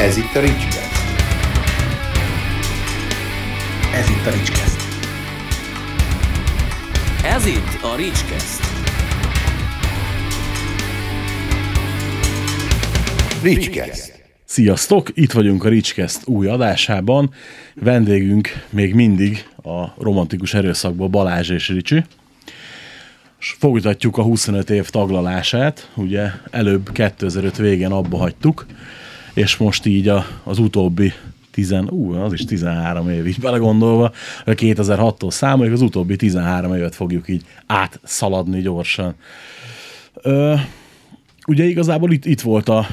Ez itt a Ricskeszt. Ez itt a Ricskeszt. Ez itt a Ricskeszt. Ricskeszt. Sziasztok! Itt vagyunk a Ricskeszt új adásában. Vendégünk még mindig a romantikus erőszakból Balázs és Ricsi. És folytatjuk a 25 év taglalását. Ugye előbb 2005 végén abba hagytuk, és most így a, az utóbbi 10, ú, az is 13 év, így belegondolva, a 2006-tól számoljuk, az utóbbi 13 évet fogjuk így átszaladni gyorsan. Ö, ugye igazából itt, itt volt a,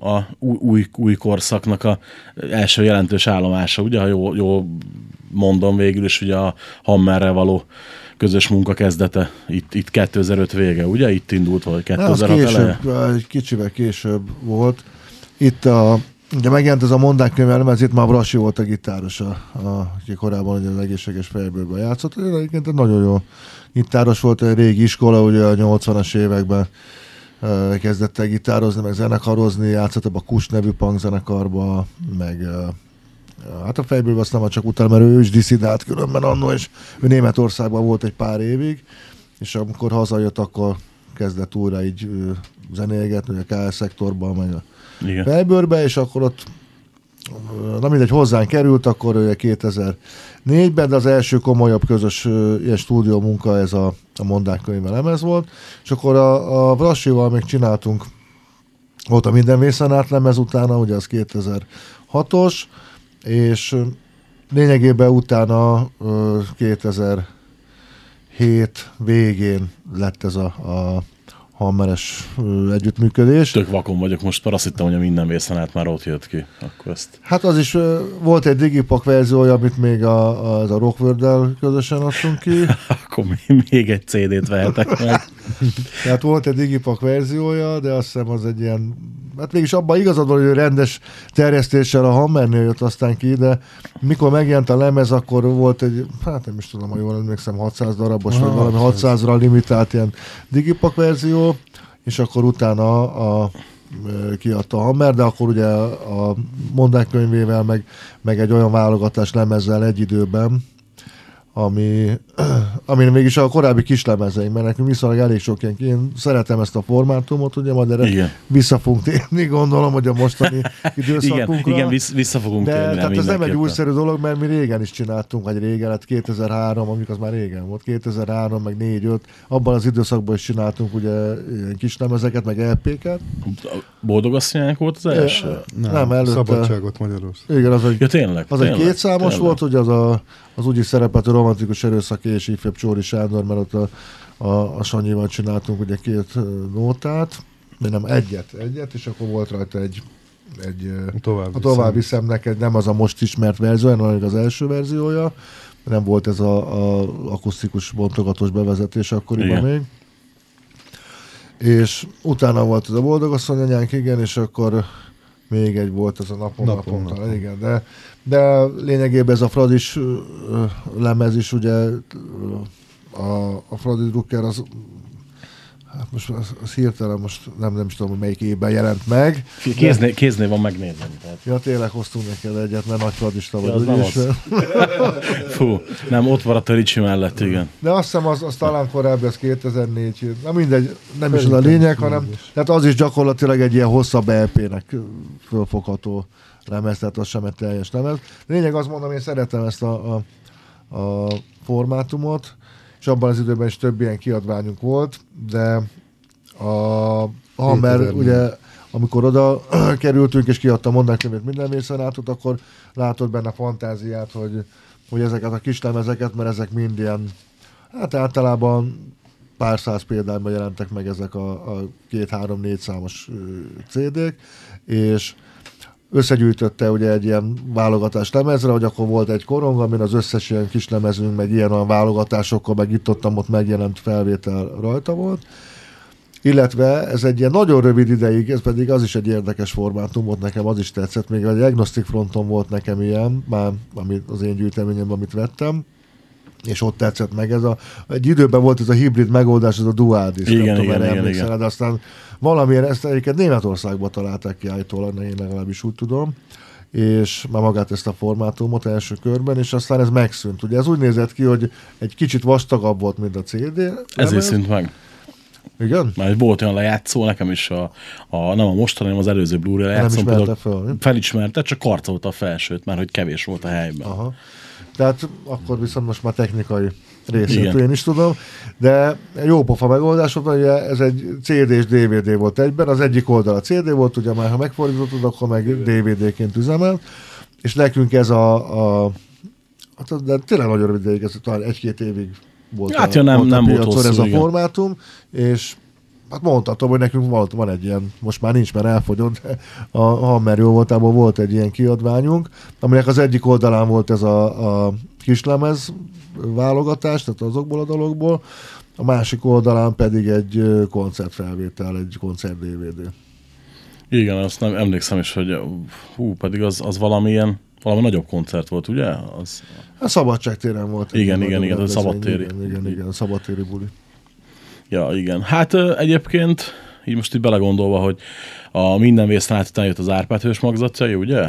a új, új, korszaknak a első jelentős állomása, ugye, ha jól, jól mondom végül is, ugye a Hammerrel való közös munka kezdete itt, itt 2005 vége, ugye? Itt indult, vagy 2006 eleje? később, egy kicsivel később volt. Itt a, ugye megjelent ez a mondák könyvelem, ez itt már Brasi volt a gitáros, a, a, aki korábban ugye az egészséges fejbőrben játszott. Ő egyébként egy nagyon jó gitáros volt, egy régi iskola, ugye a 80-as években ö, kezdett el gitározni, meg zenekarozni, játszott ebbe a Kus nevű punk zenekarba, meg ö, Hát a fejből azt nem csak utána, mert ő is diszidált különben annó, és ő Németországban volt egy pár évig, és amikor hazajött, akkor kezdett újra így zenélgetni, a KS szektorban, meg a Igen. fejbőrbe, és akkor ott na mindegy, hozzánk került, akkor ugye 2004-ben, de az első komolyabb közös ilyen stúdió munka ez a, a Mondák könyve lemez volt, és akkor a, a Brassival még csináltunk volt a Minden Vészen át lemez utána, ugye az 2006-os, és lényegében utána ö, 2007 végén lett ez a, a hammeres együttműködés. Tök vakon vagyok most, mert azt hittem, hogy a minden vészen át már ott jött ki. Akkor ezt... Hát az is volt egy digipak verziója, amit még a, az a rockworld közösen adtunk ki. Akkor még- még egy CD-t vehetek meg. Tehát volt egy digipak verziója, de azt hiszem az egy ilyen, hát mégis abban igazad van, hogy rendes terjesztéssel a Hammernél jött aztán ki, de mikor megjelent a lemez, akkor volt egy, hát nem is tudom, ha jól emlékszem, 600 darabos, vagy valami 600-ra limitált ilyen digipak verzió, és akkor utána a, a kiadta a Hammer, de akkor ugye a mondák könyvével, meg, meg egy olyan válogatás lemezzel egy időben, ami, ami mégis a korábbi kislemezeink, mert nekünk viszonylag elég sok ilyen, én szeretem ezt a formátumot, ugye, majd erre Igen. vissza fogunk térni, gondolom, hogy a mostani Igen, időszakunkra. igen vissz, vissza fogunk de térni tehát ez nem egy újszerű dolog, mert mi régen is csináltunk, vagy régen, hát 2003, amikor az már régen volt, 2003, meg 4-5, abban az időszakban is csináltunk ugye ilyen kis lemezeket, meg LP-ket. Boldog asszonyának volt az első? Nem, nem előtte. Szabadságot Magyarország. Igen, az egy Ja, tényleg? az tényleg, egy kétszámos tényleg. volt, ugye az a, az úgy is szerepelt romantikus erőszak és ifjabb Csóri Sándor, mert ott a, a, a Sanyival csináltunk ugye két nótát, de nem egyet, egyet, és akkor volt rajta egy, egy Tovább a tovább viszem neked, nem az a most ismert verzió, hanem az első verziója, nem volt ez a, a akusztikus bontogatós bevezetés akkoriban Igen. még. És utána volt ez a boldogasszony anyánk, igen, és akkor még egy volt ez a napon, Napon, napon, napon. igen, de, de lényegében ez a Fradis lemez is, ugye a, a Fradi Drucker az Hát most az, az hirtelen most nem, nem is tudom, hogy melyik évben jelent meg. Kéznél, kéznél van megnézni. Tehát. Ja, tényleg hoztunk neked egyet, mert nagy fradista vagy. Ja, az nem és- az. Fú, nem, ott maradt a Ricsi mellett, igen. De azt hiszem, az, az talán korábbi, ez 2004, na mindegy, nem is az a Szerintem lényeg, is hanem mindegy. tehát az is gyakorlatilag egy ilyen hosszabb LP-nek fölfogható lemez, tehát az sem egy teljes lemez. Lényeg azt mondom, én szeretem ezt a, a, a formátumot, és abban az időben is több ilyen kiadványunk volt, de a Hammer, 2004. ugye, amikor oda kerültünk, és kiadta mondák könyvét minden vészenátot, akkor látod benne fantáziát, hogy, hogy ezeket a kis lemezeket, mert ezek mind ilyen, hát általában pár száz példányban jelentek meg ezek a, a két-három-négy számos CD-k, és összegyűjtötte ugye egy ilyen válogatás lemezre, hogy akkor volt egy korong, amin az összes ilyen kis lemezünk, meg ilyen olyan válogatásokkal, meg itt ott, ott megjelent felvétel rajta volt. Illetve ez egy ilyen nagyon rövid ideig, ez pedig az is egy érdekes formátum volt nekem, az is tetszett, még egy Agnostic Fronton volt nekem ilyen, már amit az én gyűjteményemben, amit vettem, és ott tetszett meg ez a, egy időben volt ez a hibrid megoldás, ez a dual disk, Igen, nem tudom, igen, erre igen, igen. de aztán valamiért ezt egyébként Németországban találták ki állítólag, én legalábbis úgy tudom, és már magát ezt a formátumot első körben, és aztán ez megszűnt. Ugye ez úgy nézett ki, hogy egy kicsit vastagabb volt, mint a CD. Ezért szűnt meg. Igen? Mert volt olyan lejátszó, nekem is a, a nem a mostani, hanem az előző Blu-ray lejátszó. ismerte például föl, mi? Felismerte, csak karcolta a felsőt, mert hogy kevés volt a helyben. Aha. Tehát akkor viszont most már technikai részét én is tudom, de jó pofa megoldás volt, ugye ez egy CD és DVD volt egyben, az egyik oldal a CD volt, ugye már ha megfordítottad, akkor meg DVD-ként üzemelt, és nekünk ez a, a hát de tényleg nagyon rövid ideig, ez talán egy-két évig volt, Hát a, ja, nem- volt a nem volt piacon hosszú, ez a igen. formátum, és hát mondhatom, hogy nekünk van, van egy ilyen, most már nincs, mert elfogyott, a Hammer jó voltából volt egy ilyen kiadványunk, aminek az egyik oldalán volt ez a, a kislemez válogatás, tehát azokból a dologból, a másik oldalán pedig egy koncertfelvétel, egy koncert DVD. Igen, azt nem emlékszem is, hogy hú, pedig az, az valamilyen, valami nagyobb koncert volt, ugye? Az, A szabadságtéren volt. Igen, igen, igen, a rendezvény, szabadtéri. Igen, igen, igen, szabadtéri buli. Ja, igen. Hát egyébként, így most így belegondolva, hogy a minden vésztelen után jött az Árpád hős magzatja, ugye?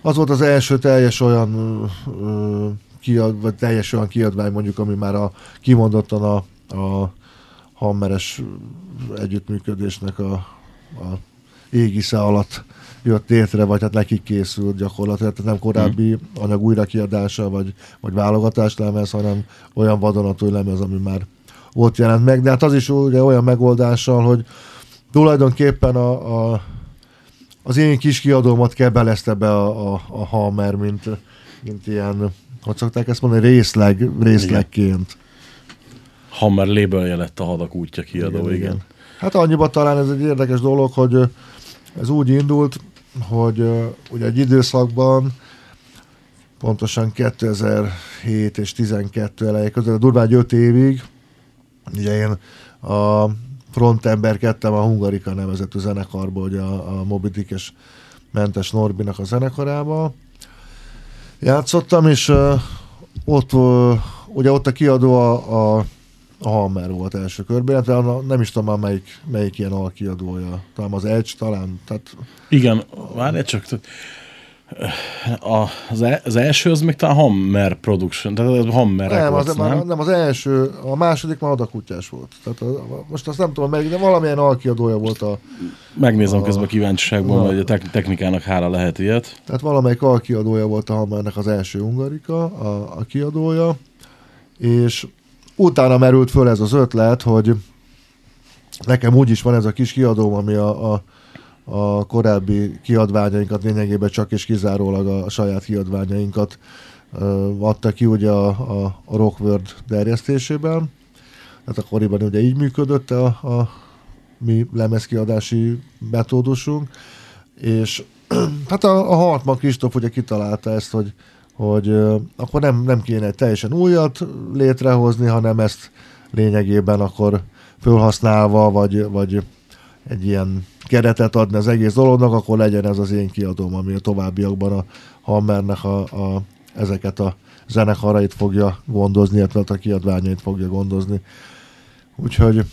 Az volt az első teljes olyan ö, kiad, vagy teljes olyan kiadvány mondjuk, ami már a, kimondottan a, a hammeres együttműködésnek a, a égisze alatt jött létre, vagy hát nekik készült gyakorlatilag, tehát nem korábbi anyag újrakiadása, vagy, vagy válogatás lemez, hanem olyan vadonatúj lemez, ami már ott jelent meg, de hát az is ugye olyan megoldással, hogy tulajdonképpen a, a az én kis kiadómat kebelezte be a, a, a Hammer, mint, mint ilyen, hogy szokták ezt mondani, részleg, részlegként. Hammer labelje lett a hadak útja kiadó, igen. igen. igen. Hát annyiban talán ez egy érdekes dolog, hogy ez úgy indult, hogy ugye egy időszakban pontosan 2007 és 12 elejé között, durván 5 évig, ugye én a frontember kettem a Hungarika nevezetű zenekarból, ugye a, a Moby Dick-es Mentes Norbinak a zenekarában játszottam, és uh, ott, uh, ugye ott a kiadó a, a, a Hammer volt első körben, illetve nem is tudom már melyik, melyik ilyen alkiadója, talán az Edge, talán, tehát Igen, várj csak, a, az, e- az első az még talán Hammer Production, tehát az Hammer nem, Records, az, nem? már, nem, az első, a második már adakutyás volt. Tehát a, a, most azt nem tudom melyik, de valamilyen alkiadója volt a, Megnézem közben a kíváncsiságból, hogy a technikának hála lehet ilyet. Tehát valamelyik alkiadója volt a Hammernek az első Ungarika, a, a kiadója, és utána merült föl ez az ötlet, hogy nekem úgy is van ez a kis kiadóm, ami a, a, a korábbi kiadványainkat lényegében csak és kizárólag a saját kiadványainkat adta ki ugye a, a, a Rockworld terjesztésében. Hát akkoriban ugye így működött a, a mi lemezkiadási metódusunk, és hát a, a Hartman Kristóf ugye kitalálta ezt, hogy, hogy akkor nem, nem kéne egy teljesen újat létrehozni, hanem ezt lényegében akkor felhasználva, vagy, vagy egy ilyen keretet adni az egész dolognak, akkor legyen ez az én kiadóm, ami a továbbiakban a Hammernek a, a, ezeket a zenekarait fogja gondozni, illetve a kiadványait fogja gondozni. Úgyhogy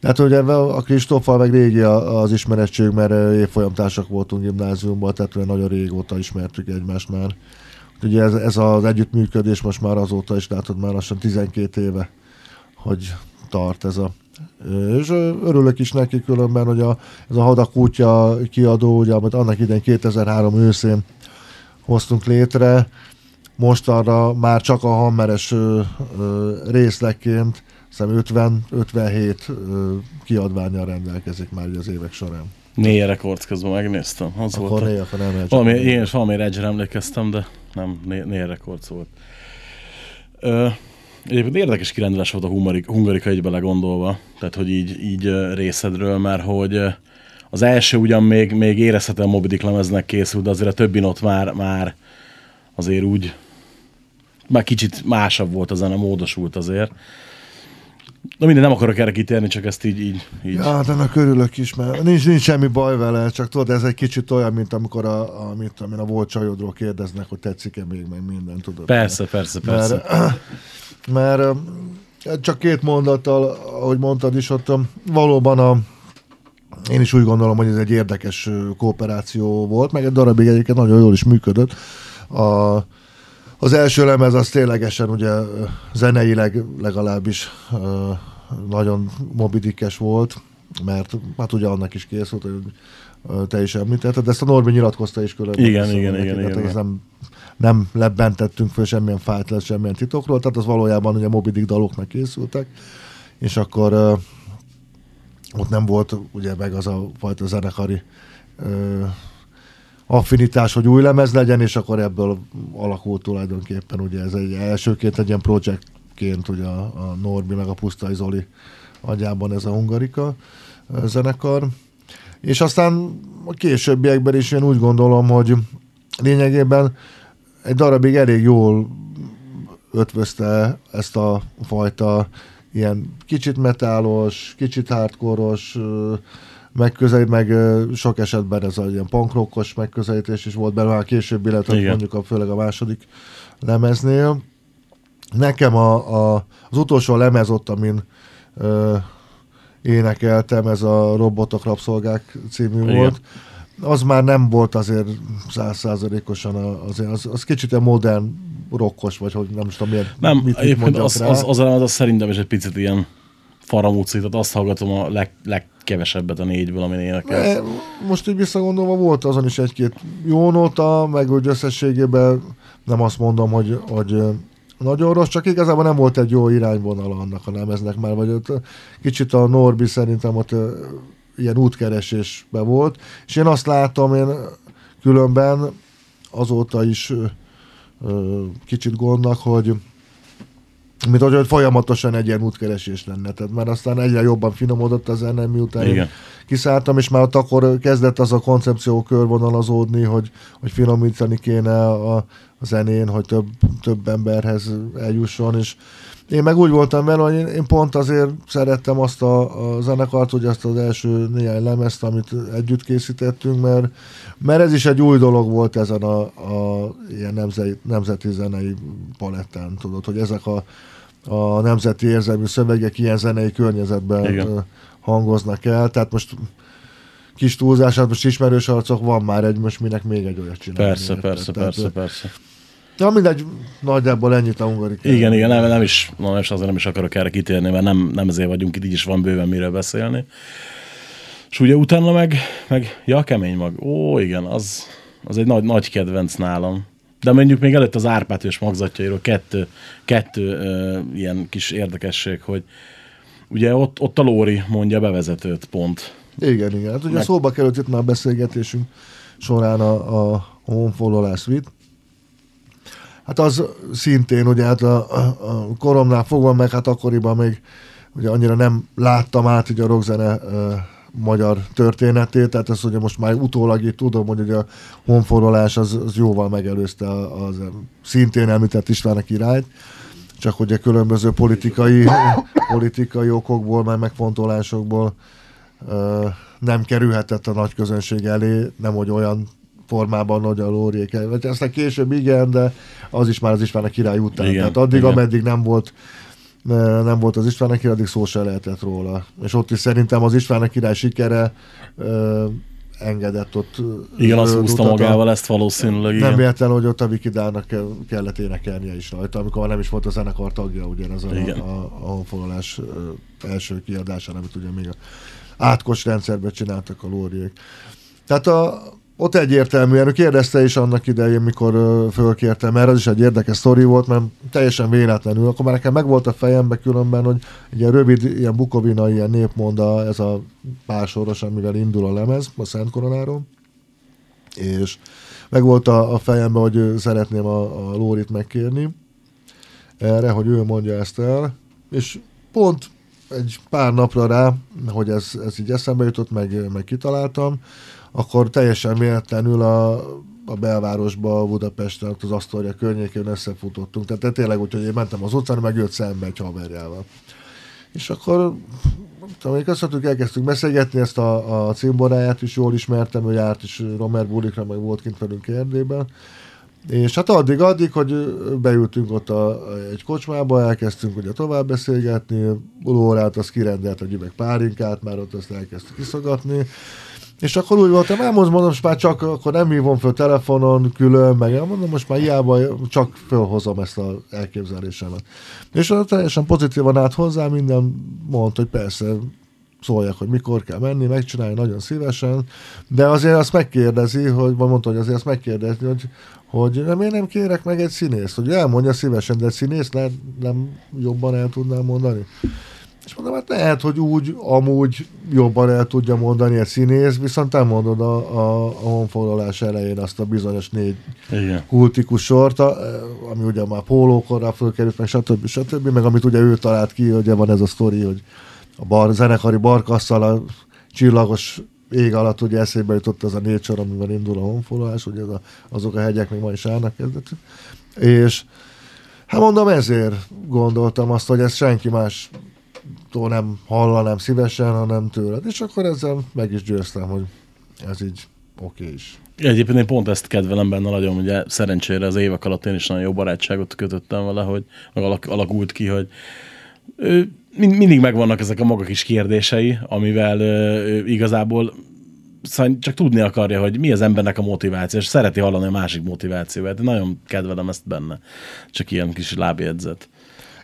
tehát ugye a Kristóffal meg régi az ismerettség, mert évfolyamtársak voltunk gimnáziumban, tehát nagyon régóta ismertük egymást már. Ugye ez, ez az együttműködés most már azóta is látod már lassan 12 éve, hogy tart ez a és örülök is neki különben, hogy a, ez a Hadakútja kiadó, ugye, amit annak idején 2003 őszén hoztunk létre, most arra már csak a hammeres ö, ö, részlegként hiszem 50-57 ö, kiadványal rendelkezik már az évek során. Négy Records közben megnéztem. Az Akkor volt a... akkor nem lehet. Valami, én is valami Edge-re emlékeztem, de nem, Né- Négy Records volt. Ö, egyébként érdekes kirendelés volt a Hungarika, Hungarika így belegondolva, tehát hogy így, így részedről, mert hogy az első ugyan még, még érezhetően Moby Dick lemeznek készült, de azért a többin ott már, már azért úgy már kicsit másabb volt a zene, módosult azért. Na minden, nem akarok erre kitérni, csak ezt így, így, így. Ja, hát ennek örülök is, mert nincs, nincs semmi baj vele, csak tudod, ez egy kicsit olyan, mint amikor a, a, mit, én, a volt csajodról kérdeznek, hogy tetszik-e még, meg minden, tudod. Persze, persze, persze. Mert, mert csak két mondattal, ahogy mondtad is, ott valóban a, én is úgy gondolom, hogy ez egy érdekes kooperáció volt, meg egy darabig egyébként nagyon jól is működött. A, az első lemez az ténylegesen ugye zeneileg legalábbis nagyon mobidikes volt, mert hát ugye annak is készült, hogy te is említetted, de ezt a Norbi nyilatkozta is különben. Igen, Szóval igen, igen, tehát igen, ez igen. Nem, nem lebentettünk föl semmilyen fájt, semmilyen titokról, tehát az valójában ugye Moby Dick daloknak készültek, és akkor ö, ott nem volt ugye meg az a fajta zenekari ö, affinitás, hogy új lemez legyen, és akkor ebből alakult tulajdonképpen ugye ez egy elsőként egy ilyen projektként ugye a, a Norbi meg a Pusztai Zoli agyában ez a Hungarika zenekar. És aztán a későbbiekben is én úgy gondolom, hogy lényegében egy darabig elég jól ötvözte ezt a fajta ilyen kicsit metálos, kicsit hardkoros megközelít, meg sok esetben ez a ilyen punkrockos megközelítés is volt belőle, a későbbi illetve mondjuk a, főleg a második lemeznél. Nekem a, a, az utolsó lemez ott, amin ö, énekeltem, ez a Robotok Rabszolgák című Igen. volt, az már nem volt azért százszázalékosan a- azért, az, az kicsit ilyen modern rokkos, vagy hogy nem is tudom milyen, Nem, mit, mit mondjak az, rá. az, az, az, az, szerintem is egy picit ilyen faramúci, tehát azt hallgatom a leg, legkevesebbet a négyből, amin énekel. Most így visszagondolva volt azon is egy-két jó nota, meg úgy összességében nem azt mondom, hogy, hogy nagyon rossz, csak igazából nem volt egy jó irányvonala annak a lemeznek már, vagy ott kicsit a Norbi szerintem ott ilyen útkeresésbe volt, és én azt látom, én különben azóta is ö, kicsit gondnak, hogy mint hogy folyamatosan egy ilyen útkeresés lenne, tehát már aztán egyre jobban finomodott a zene, miután Igen. kiszálltam, és már ott akkor kezdett az a koncepció körvonalazódni, hogy, hogy finomítani kéne a, a zenén, hogy több, több emberhez eljusson, és én meg úgy voltam vele, hogy én, én pont azért szerettem azt a, a zenekart, hogy azt az első néhány lemezt, amit együtt készítettünk, mert, mert ez is egy új dolog volt ezen a, a ilyen nemzeti, nemzeti zenei palettán, tudod, hogy ezek a, a nemzeti érzelmű szövegek ilyen zenei környezetben Igen. hangoznak el, tehát most kis túlzás, hát most ismerős arcok van már egy, most minek még egy olyat csinálni. Persze, érted? persze, Tehát, persze, persze. Ja, mindegy, nagyjából ennyit a hungarik. Igen, igen, nem, nem is, nem is azért nem is akarok erre kitérni, mert nem, nem ezért vagyunk itt, így is van bőven miről beszélni. És ugye utána meg, meg ja, kemény mag. Ó, igen, az, az egy nagy, nagy kedvenc nálam. De mondjuk még előtt az Árpád és magzatjairól kettő, kettő ö, ilyen kis érdekesség, hogy ugye ott, ott a Lóri mondja bevezetőt pont. Igen, igen. Hát ugye Meg- szóba került itt már a beszélgetésünk során a, a Honfollow Suite. Hát az szintén, ugye hát a, a, a koromnál fogva, meg hát akkoriban még ugye annyira nem láttam át ugye a rockzene ö, magyar történetét, tehát ezt ugye most már utólag itt tudom, hogy ugye a honforrolás az, az jóval megelőzte a- az szintén említett István királyt, csak ugye különböző politikai, politikai okokból, meg megfontolásokból ö, nem kerülhetett a nagy közönség elé, nem hogy olyan formában, hogy a lóriék, vagy aztán később igen, de az is már az István a király után. Igen, Tehát addig, igen. ameddig nem volt nem volt az István király, addig szó se lehetett róla. És ott is szerintem az István király sikere ö, engedett ott. Igen, azt húzta magával ezt valószínűleg. nem véletlen, hogy ott a Vikidának kell, kellett énekelnie is rajta, amikor már nem is volt a zenekar tagja, ugye ez a, Igen. a, a honfoglalás első kiadásán, amit ugye még a átkos rendszerben csináltak a lóriék. Tehát a, ott egyértelműen, kérdezte is annak idején, mikor fölkértem, mert az is egy érdekes sztori volt, mert teljesen véletlenül, akkor már nekem megvolt a fejembe különben, hogy egy ilyen rövid, ilyen bukovina, ilyen népmonda, ez a pársoros, amivel indul a lemez, a Szent Koronáról, és meg volt a, a fejemben, hogy szeretném a, a Lórit megkérni erre, hogy ő mondja ezt el, és pont egy pár napra rá, hogy ez, ez így eszembe jutott, meg, meg kitaláltam, akkor teljesen véletlenül a, a belvárosba, Budapesten, ott az Asztoria környékén összefutottunk. Tehát tényleg úgy, hogy én mentem az utcán, meg jött szembe egy haverjával. És akkor én köszöntük, elkezdtük beszélgetni, ezt a, a cimboráját is jól ismertem, ő járt is Romer Bulikra, meg volt kint velünk Erdélyben, És hát addig-addig, hogy beültünk ott a, egy kocsmába, elkezdtünk ugye tovább beszélgetni, Lórát azt kirendelt egy üveg pálinkát, már ott azt elkezdtük iszogatni, és akkor úgy voltam, elmondom, mondom, most már csak akkor nem hívom föl telefonon külön, meg mondom, most már hiába csak fölhozom ezt az elképzelésemet. És teljesen pozitívan állt hozzá, minden mondta, hogy persze, szóljak, hogy mikor kell menni, megcsinálni nagyon szívesen, de azért azt megkérdezi, hogy mondta, hogy azért azt megkérdezi, hogy, hogy nem, én nem kérek meg egy színészt, hogy elmondja szívesen, de egy nem, nem jobban el tudnám mondani. És mondom, hát lehet, hogy úgy, amúgy jobban el tudja mondani egy színész, viszont te mondod a, a, a honfoglalás elején azt a bizonyos négy Igen. kultikus sort, a- ami ugye már pólókorra fölkerült, meg stb. stb. Meg amit ugye ő talált ki, ugye van ez a sztori, hogy a bar, zenekari barkasszal a csillagos ég alatt ugye eszébe jutott az a négy sor, amivel indul a honfoglalás, ugye az a, azok a hegyek még ma is állnak kezdetük. És hát mondom, ezért gondoltam azt, hogy ez senki más nem hallanám szívesen, hanem tőled. És akkor ezzel meg is győztem, hogy ez így oké okay is. Egyébként én pont ezt kedvelem benne nagyon, ugye szerencsére az évek alatt én is nagyon jó barátságot kötöttem vele, hogy alak, alakult ki, hogy ő, mind, mindig megvannak ezek a maga kis kérdései, amivel igazából szóval csak tudni akarja, hogy mi az embernek a motiváció, és szereti hallani a másik motivációját. Én nagyon kedvelem ezt benne. Csak ilyen kis lábjegyzet.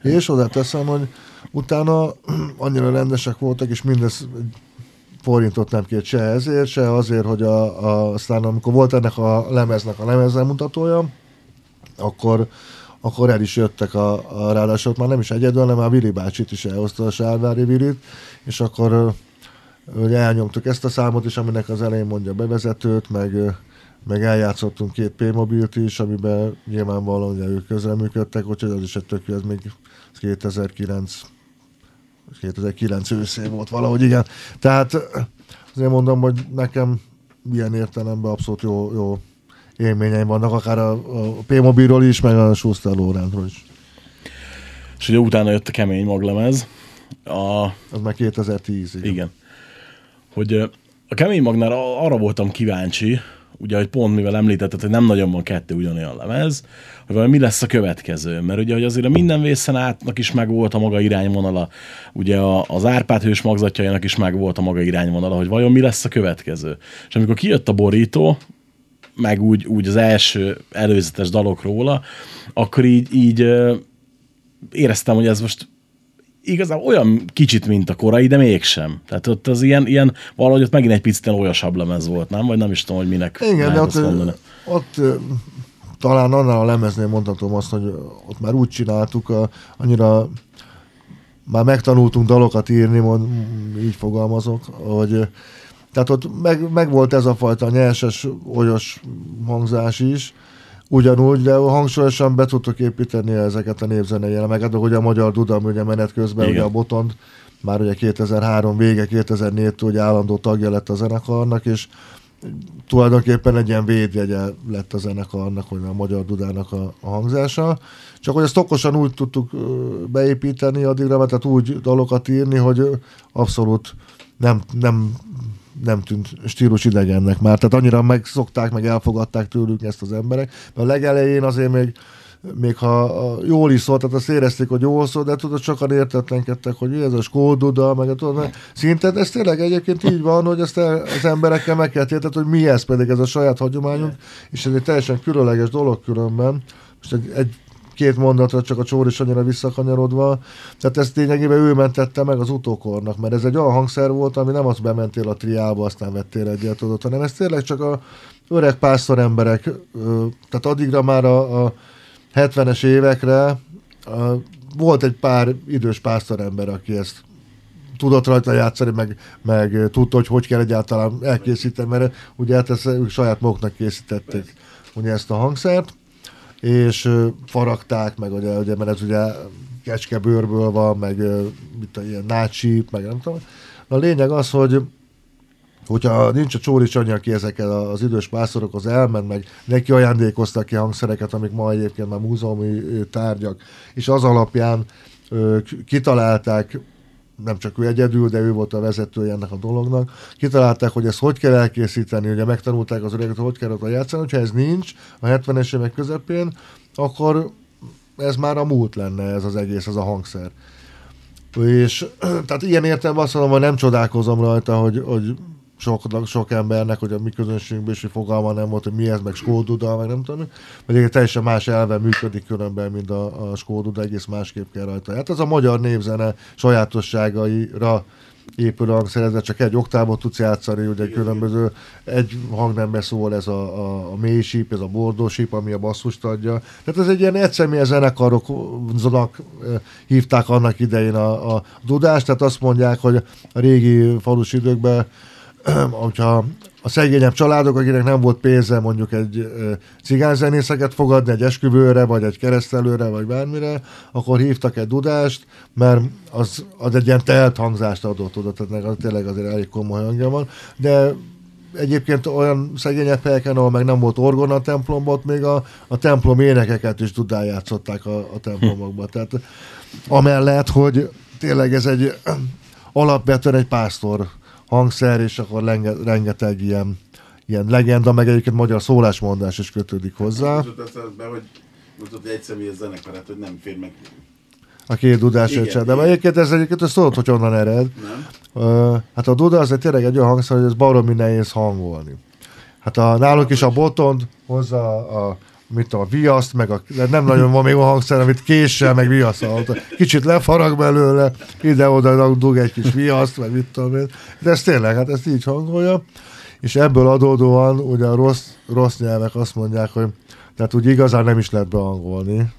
És hozzáteszem, hogy utána annyira rendesek voltak, és mindez forintot nem kért se ezért, se azért, hogy a, a, aztán amikor volt ennek a lemeznek a lemezemutatója, akkor, akkor el is jöttek a, a ráadásul már nem is egyedül, hanem már Vili bácsit is elhozta a Sárvári Vilit, és akkor ugye elnyomtuk ezt a számot is, aminek az elején mondja a bevezetőt, meg, meg eljátszottunk két P-mobilt is, amiben nyilvánvalóan ugye ők közreműködtek, úgyhogy az is egy tök ez még 2009 2009 őszén volt valahogy, igen. Tehát azért mondom, hogy nekem ilyen értelemben abszolút jó, jó élményeim vannak, akár a, a P-mobilról is, meg a Schuster Lórántról is. És ugye utána jött a kemény maglemez. A, Az már 2010 igen. Igen. Hogy a kemény magnára arra voltam kíváncsi, ugye, hogy pont mivel említetted, hogy nem nagyon van kettő ugyanolyan lemez, hogy vajon mi lesz a következő. Mert ugye, hogy azért a minden vészen átnak is meg volt a maga irányvonala, ugye a, az Árpád hős magzatjainak is meg volt a maga irányvonala, hogy vajon mi lesz a következő. És amikor kijött a borító, meg úgy, úgy az első előzetes dalok róla, akkor így, így éreztem, hogy ez most igazából olyan kicsit, mint a korai, de mégsem. Tehát ott az ilyen, ilyen valahogy ott megint egy picit olyasabb lemez volt, nem? Vagy nem is tudom, hogy minek Igen, de ott, mondani. ott talán annál a lemeznél mondhatom azt, hogy ott már úgy csináltuk, a, annyira már megtanultunk dalokat írni, mond, így fogalmazok, hogy tehát ott meg, meg volt ez a fajta nyerses, olyos hangzás is, ugyanúgy, de hangsúlyosan be tudtuk építeni ezeket a népzenei elemeket, ugye a magyar Duda, ugye menet közben Igen. ugye a Botond, már ugye 2003 vége, 2004-től ugye állandó tagja lett a zenekarnak, és tulajdonképpen egy ilyen védjegye lett a zenekarnak, vagy a magyar dudának a, a hangzása. Csak hogy ezt okosan úgy tudtuk beépíteni addigra, tehát úgy dalokat írni, hogy abszolút nem, nem, nem tűnt stílus idegennek már. Tehát annyira megszokták, meg elfogadták tőlük ezt az emberek. Mert a legelején azért még még ha a- jól is szólt, tehát azt érezték, hogy jól szól, de tudod, sokan értetlenkedtek, hogy ez a skóduda, meg tudod, mert szinte ez tényleg egyébként így van, hogy ezt az emberekkel meg kell értetni, hogy mi ez pedig ez a saját hagyományunk, és ez egy teljesen különleges dolog különben. Most egy, egy két mondatra csak a Csóri Sanyira visszakanyarodva. Tehát ezt lényegében ő mentette meg az utókornak, mert ez egy olyan hangszer volt, ami nem az bementél a triába, aztán vettél egyet, tudod, hanem ez tényleg csak a öreg pásztor emberek, tehát addigra már a, a 70-es évekre ö, volt egy pár idős pásztorember, aki ezt tudott rajta játszani, meg, meg tudta, hogy hogy kell egyáltalán elkészíteni, mert ugye hát ezt ők saját maguknak készítették ugye ezt a hangszert, és faragták, meg ugye, ugye, mert ez ugye kecskebőrből van, meg mit a ilyen nácsíp, meg nem tudom. A lényeg az, hogy hogyha nincs a Csóri Csanyi, aki ezekkel az idős pásztorokhoz elment, meg neki ajándékoztak ki hangszereket, amik ma egyébként már múzeumi tárgyak, és az alapján ö, kitalálták nem csak ő egyedül, de ő volt a vezetője ennek a dolognak. Kitalálták, hogy ezt hogy kell elkészíteni, ugye megtanulták az öreget, hogy kell ott játszani, hogyha ez nincs a 70-es évek közepén, akkor ez már a múlt lenne ez az egész, ez a hangszer. És tehát ilyen értelemben azt mondom, hogy nem csodálkozom rajta, hogy, hogy sok, sok embernek, hogy a mi közönségünkben is fogalma nem volt, hogy mi ez, meg Skóduda, meg nem tudom, vagy egy teljesen más elve működik különben, mint a, a Skóduda, egész másképp kell rajta. Hát ez a magyar névzene sajátosságaira épül hangszerezve, csak egy oktávot tudsz játszani, ugye különböző, egy hangnembe szól ez a, a, a mély síp, ez a bordó síp, ami a basszust adja. Tehát ez egy ilyen egyszemélyes zenekaroknak hívták annak idején a, a dudást, tehát azt mondják, hogy a régi falus időkben hogyha a szegényebb családok, akinek nem volt pénze mondjuk egy cigányzenészeket fogadni egy esküvőre, vagy egy keresztelőre, vagy bármire, akkor hívtak egy dudást, mert az, az egy ilyen telt hangzást adott oda, tehát az, tényleg azért elég komoly hangja van, de egyébként olyan szegényebb helyeken, ahol meg nem volt orgona a templomban, még a, a templom énekeket is tudál játszották a, a templomokban. Tehát amellett, hogy tényleg ez egy alapvetően egy pásztor hangszer, és akkor lenge, rengeteg ilyen, ilyen legenda, meg egyébként magyar szólásmondás is kötődik hozzá. be, hogy mondtad, hogy egy személyes zenekar, hát, hogy nem fér meg a két dudás öccse. De egyébként ez egyébként ezt tudod, hogy honnan ered. Nem. Uh, hát a duda az egy tényleg egy olyan hangszer, hogy ez baromi nehéz hangolni. Hát a, nálunk is a botond hozza a, mit tudom, a viaszt, meg a, nem nagyon van még a hangszer, amit késsel, meg viaszal. Kicsit lefarag belőle, ide-oda dug egy kis viaszt, vagy mit tudom én. De ez tényleg, hát ezt így hangolja. És ebből adódóan ugye a rossz, rossz nyelvek azt mondják, hogy tehát úgy igazán nem is lehet azért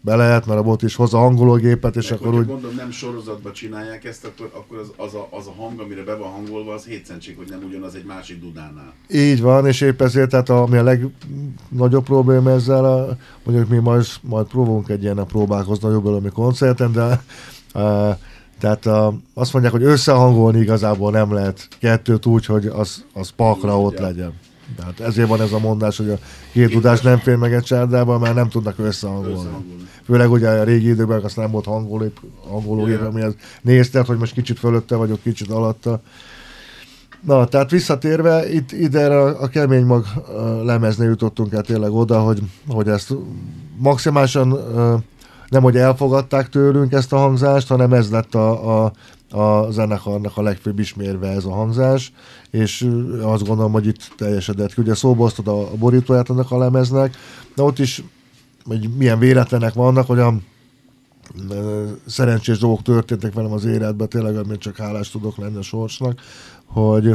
be lehet, mert a bot is hozza hangológépet, és Meg akkor úgy... mondom, nem sorozatban csinálják ezt, akkor, akkor az, az, a, az a hang, amire be van hangolva, az hétszentség, hogy nem ugyanaz egy másik dudánál. Így van, és épp ezért, tehát ami a legnagyobb probléma ezzel, a, mondjuk mi majd, majd próbálunk egy ilyen a próbálkozni nagyobb előmi koncerten, de a, tehát a, azt mondják, hogy összehangolni igazából nem lehet kettőt úgy, hogy az, az pakra ott legyen. Tehát ezért van ez a mondás, hogy a két tudás nem fér meg egy csárdában, mert nem tudnak összehangolni. Főleg ugye a régi időben azt nem volt hangológép, hangológép yeah. amihez nézted, hogy most kicsit fölötte vagyok, kicsit alatta. Na, tehát visszatérve, itt ide a, a kemény mag lemezni jutottunk el tényleg oda, hogy, hogy ezt maximálisan nem, hogy elfogadták tőlünk ezt a hangzást, hanem ez lett a, a, a zenekarnak a legfőbb ismérve ez a hangzás, és azt gondolom, hogy itt teljesedett ki. Ugye szóba a, borítóját ennek a lemeznek, de ott is hogy milyen véletlenek vannak, hogy a szerencsés dolgok történtek velem az életben, tényleg, amit csak hálás tudok lenni a sorsnak, hogy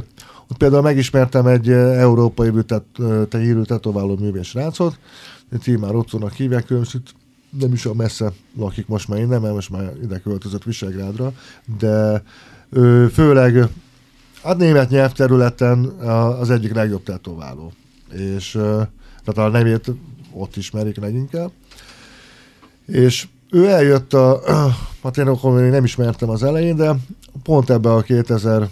ott például megismertem egy európai hírű tetováló művés rácot, Tímár Ottónak hívják, ő nem is a messze lakik most már innen, mert most már ide költözött Visegrádra, de ő főleg hát német nyelvterületen az egyik legjobb tetováló. És tehát a nevét ott ismerik leginkább. És ő eljött a, hát én akkor nem ismertem az elején, de pont ebbe a 2007-8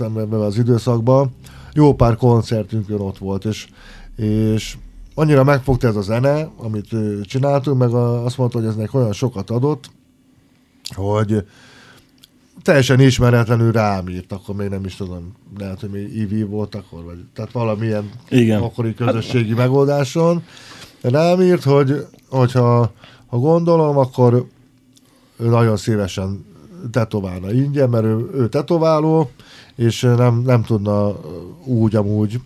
ebben az időszakban jó pár koncertünkön ott volt, és, és annyira megfogta ez a zene, amit csináltunk, meg azt mondta, hogy ez neki olyan sokat adott, hogy teljesen ismeretlenül rám írt, akkor még nem is tudom, lehet, hogy még IV volt akkor, vagy tehát valamilyen Igen. akkori közösségi megoldáson. Rám írt, hogy hogyha ha gondolom, akkor ő nagyon szívesen tetoválna ingyen, mert ő, ő tetováló, és nem, nem tudna úgy amúgy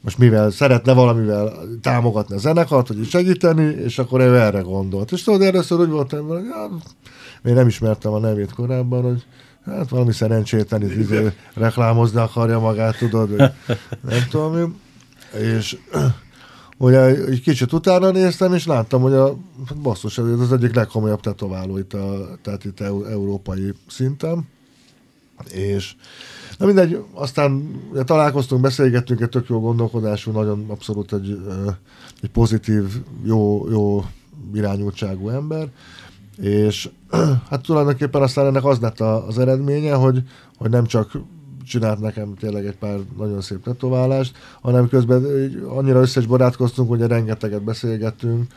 most mivel szeretne valamivel támogatni a zenekart, vagy segíteni, és akkor ő erre gondolt. És tudod, először úgy voltam, hogy ja, még nem ismertem a nevét korábban, hogy hát valami szerencsétlen izé, reklámozni akarja magát, tudod, hogy nem tudom. És ugye egy kicsit utána néztem, és láttam, hogy a basszus, ez az egyik legkomolyabb tetováló itt, a, tehát itt európai szinten. És Na mindegy, aztán találkoztunk, beszélgettünk, egy tök jó gondolkodású, nagyon abszolút egy, egy pozitív, jó, jó irányultságú ember, és hát tulajdonképpen aztán ennek az lett az eredménye, hogy, hogy nem csak csinált nekem tényleg egy pár nagyon szép tetoválást, hanem közben annyira összes barátkoztunk, hogy rengeteget beszélgettünk,